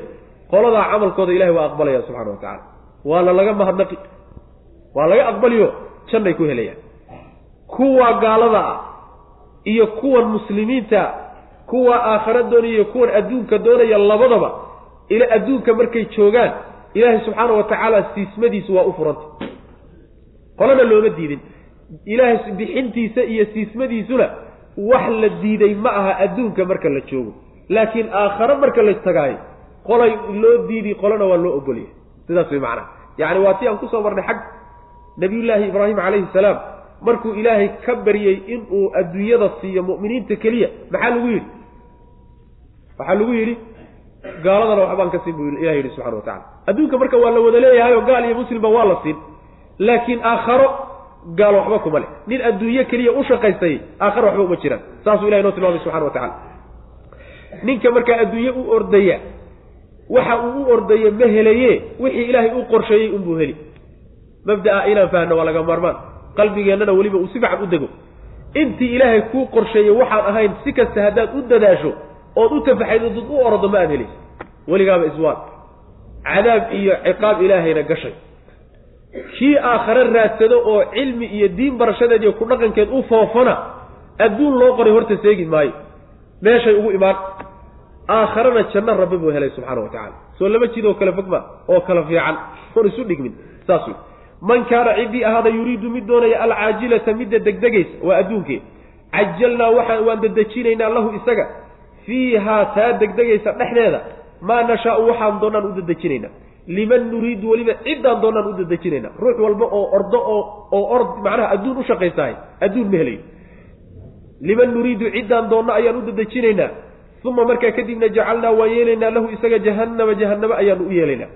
[SPEAKER 2] qoladaa camalkooda ilahay waa aqbalaya subxana wa tacala waana laga mahadnaqi waa laga aqbaliyo jannay ku helayaan. Kuwa gaalada ah iyo kuwan muslimiinta kuwa aakhare doonaya iyo kuwan adduunka doonaya labadaba ila adduunka markay joogaan ilaahay subxaana wa tacaala siismadiisu waa u furanta. Qolana looma diidin. Ilaahay bixintiisa iyo siismadiisuna wax la diiday ma aha adduunka marka la joogo. Laakiin aakhare marka la tagaayo qolay loo diidi qolana waa loo ogolyahay. Sidaas way macnaha yacni waa tii aan ku soo marnay xag nabiyullaahi ibraahim calayhi salaam markuu ilaahay ka baryey inuu adduunyada siiyo mu'miniinta keliya maxaa lagu yidhi? Waxaa lagu yidhi gaaladana waxbaan ka siin buu ilahay yidhi subxana wa tacala adduunka marka waa la wada leeyahay oo gaal iyo muslimba waa la siin laakiin aakharo gaal waxba kuma leh. Nin adduunye keliya u shaqaystay aakhare waxba uma jiraan. Saasuu ilahay noo tilmaamay subxana wa tacala ninka markaa adduunye u ordaya waxa uu u ordaya ma helaye wixii ilaahay u qorsheeyey unbuu heli mabdaa inaan fahno waa laga maarmaan. Qalbigeennana weliba uu si fiican u dego. Intii ilaahay kuu qorsheeyey waxaan ahayn si kasta haddaad u dadaasho ood u tafaxaydod u ordo ma aad helayso. Weligaaba iswaan cadaab iyo ciqaab ilaahayna gashay. Kii aakhare raadsado oo cilmi iyo diin barashadeed iyo ku dhaqankeed u foofana adduun loo qoray horta seegi maayo. Meeshay ugu imaan. Aakharana janno rabbi buu helay subxaana wa tacala soo laba jid oo kale fogma oo kala fiican. Oon isu dhigmin. Saas wey man kaana ciddii ahaada yuriidu mid doonaya alcaajilata midda degdegaysa waa adduunkee cajalnaa waxaan waan dedejinaynaa lahu isaga. Fiihaa taa degdegaysa dhexdeeda. Maa nashaau waxaan doonaan u dedejinaynaa. Liman nuriidu weliba ciddaan doonaan u dedejinaynaa. Ruux walba oo ordo oo oo ord macnaha adduun u shaqaysahay adduun ma helayo liman nuriidu ciddaan doonno ayaan u dedejinaynaa. Uma markaa kadibna jacalnaa waan yeelaynaa lahu isaga jahannama jahannamo ayaanu u yeelaynaa.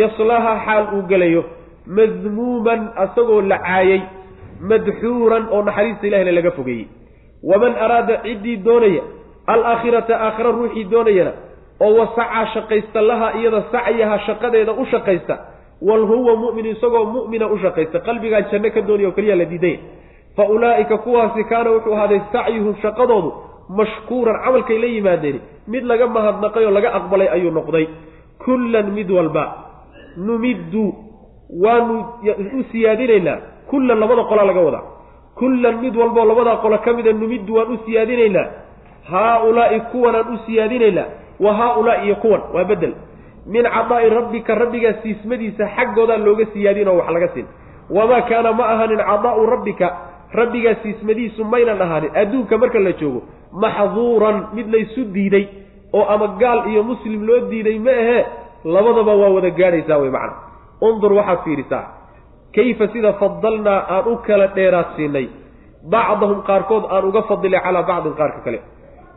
[SPEAKER 2] Yaslaaha xaal uu gelayo madmuuman asagoo la caayay madxuuran oo naxariista ilahina laga fogeeyey. Waman araada ciddii doonaya alaakhirata aakhira ruuxii doonayana oo wasacaa shaqaysta laha iyada sacyaha shaqadeeda u shaqaysta wal huwa mu'min isagoo mu'mina u shaqaysta qalbigaan janno ka doonaya oo keliya la diidaya. Fa ulaa'ika kuwaasi kaana wuxuu ahaaday sacyuhum shaqadoodu mashkuuran camalkay la yimaadeen mid laga mahadnaqay oo laga aqbalay ayuu noqday. Kullan mid walba numiddu waanu u siyaadinaynaa kullan labada qolaa laga wadaa. Kullan mid walboo labadaa qolo ka mida numiddu waan u siyaadinaynaa. Haa-ulaa'i kuwanaan u siyaadinaynaa. Wa haa-ulaa'i iyo kuwan waa bedel min cadaa'i rabbika rabbigaa siismadiisa xaggoodaa looga siyaadin oo wax laga siin. Wamaa kaana ma ahanin cadaa'u rabbika rabbigaa siismadiisu maynan ahaanin. Adduunka marka la joogo maxduuran mid laysu diiday oo ama gaal iyo muslim loo diiday ma ahee labadaba waa wada gaadhaysaa wey macna undur waxaad fiirisaa. Kayfa sida fadalnaa aan u kala dheeraad siinay. Bacdahum qaarkood aan uga fadilay calaa bacdin qaarka kale.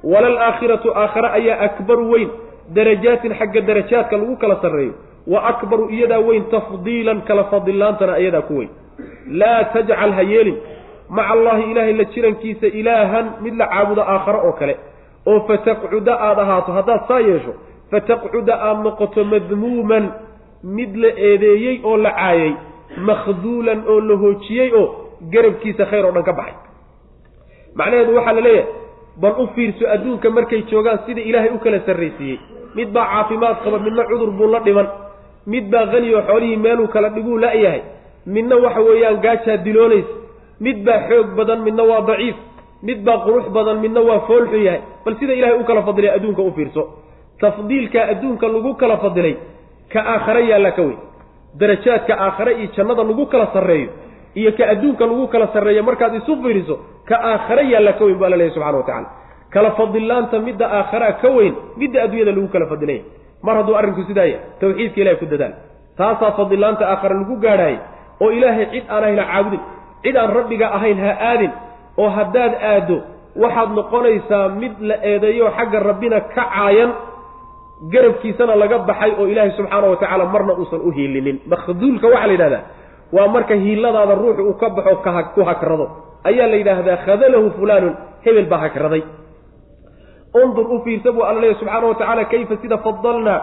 [SPEAKER 2] Walal aakhiratu aakhare ayaa akbaru weyn. Darajaatin xagga darajaadka lagu kala sarreeyo. Wa akbaru iyadaa weyn tafdiilan kala fadillaantana iyadaa ku weyn. Laa tajcal ha yeelin. Maca allaahi ilaahay la jirankiisa ilaahan mid la caabudo aakhare oo kale. Oo fataqcuda aada ahaato haddaad saa yeesho fataqcuda aada noqoto madmuuman mid la eedeeyey oo la caayay makhduulan oo la hoojiyey oo garabkiisa khayr oo dhan ka baxay. Macnaheedu waxaa la leeyahay bal u fiirso adduunka markay joogaan sida ilaahay u kala sarraysiiyey mid baa caafimaad qaba midna cudur buu la dhiman. Mid baa qani oo xoolihii meeluu kala dhiguu la-yahay midna waxa weeyaan gaajaa diloonaysa. Mid baa xoog badan midna waa daciif. Mid baa qurux badan midna waa foolxun yahay. Bal sida ilaahay u kala fadilay adduunka u fiirso. Tafdiilka adduunka lagu kala fadilay ka aakhare yaallaa ka weyn. Darajaadka aakhare iyo jannada lagu kala sarreeyo iyo ka adduunka lagu kala sarreeyo markaad isu fiiriso ka aakhare yaalla ka weyn baa la leeyahy subxana wa tacala kala fadillaanta midda aakharaa ka weyn midda adduunyada lagu kala fadilaya mar hadduu arrinku sidaa yahay tawxiidka ilahay ku dadaal taasaa fadillaanta aakhare lagu gaadhaayay oo ilaahay cid aan ahayna caabudin cid aan rabbiga ahayn ha aadin oo haddaad aaddo waxaad noqonaysaa mid la eedeeyo xagga rabbina ka caayan garabkiisana laga baxay oo ilaahay subxaana wa tacaala marna uusan u hiilinin. Makhduulka waxaa la yidhahdaa waa marka hiiladaada ruuxu uu ka baxo ku hakrado ayaa la yidhaahdaa khadalahu fulaanun hebel baa hakraday undur u fiirsa buu alla leeya subxaana wa tacaala kayfa sida fadalnaa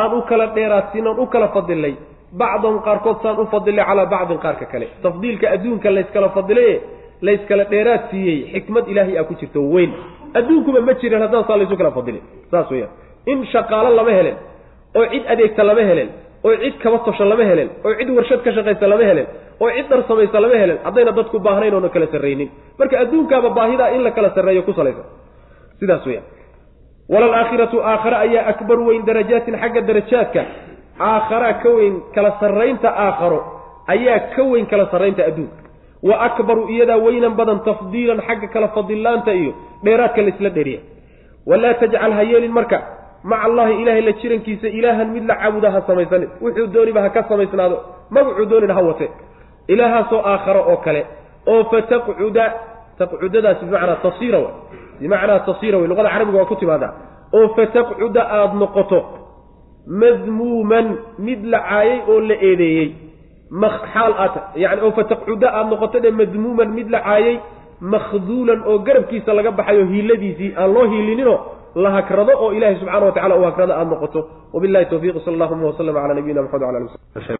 [SPEAKER 2] aan u kala dheeraadsiinoon u kala fadilnay bacdahum qaarkood saan u fadilay calaa bacdin qaarka kale. Tafdiilka adduunka layskala fadilaye layskala dheeraad siiyey. Xikmad ilaahay aa ku jirto weyn. Adduunkuba ma jirin haddaan saa laysu kala fadilin. Saas weyaan in shaqaalo lama helen oo cid adeegta lama helen oo cid kaba tosho lama helen oo cid warshad ka shaqaysa lama helen oo cid dhar samaysa lama helen haddayna dadku baahnayn oona kala sarraynin. Marka adduunkaaba baahidaa in la kala sarreeyo ku salaysan. Sidaas weyaan walalaakhiratu aakhare ayaa akbar weyn darajaatin xagga darajaadka. Aakharaa ka weyn kala sarraynta aakharo ayaa ka weyn kala sarraynta adduunka. Wa akbaru iyadaa weynan badan tafdiilan xagga kala fadillaanta iyo dheeraadka laisla dheeriya. Walaa tajcal ha yeelin marka maca allahi ilaahay la jirankiisa ilaahan mid la caabuda ha samaysanin. Wuxuu dooniba ha ka samaysnaado. Magacuu doonina ha wate. Ilaahaasoo aakharo oo kale. Oo fataqcuda taqcudadaasi bimacnaa tasiira w bimacnaa tasiira wey luqada carabiga waa ku timaadaa. Oo fataqcuda aada noqoto madmuuman mid la caayay oo la eedeeyey. Xaal aad yani oo fataqcuda aada noqoto dhe madmuuman mid la caayay makhduulan oo garabkiisa laga baxayo hiiladiisii aan loo hiilinino la hakrado oo ilahay subxana wa tacala u hakrado aada noqoto. Wabillahi tawfiiq. Sal allahuma waslama cala nabiyina maxamed wala ali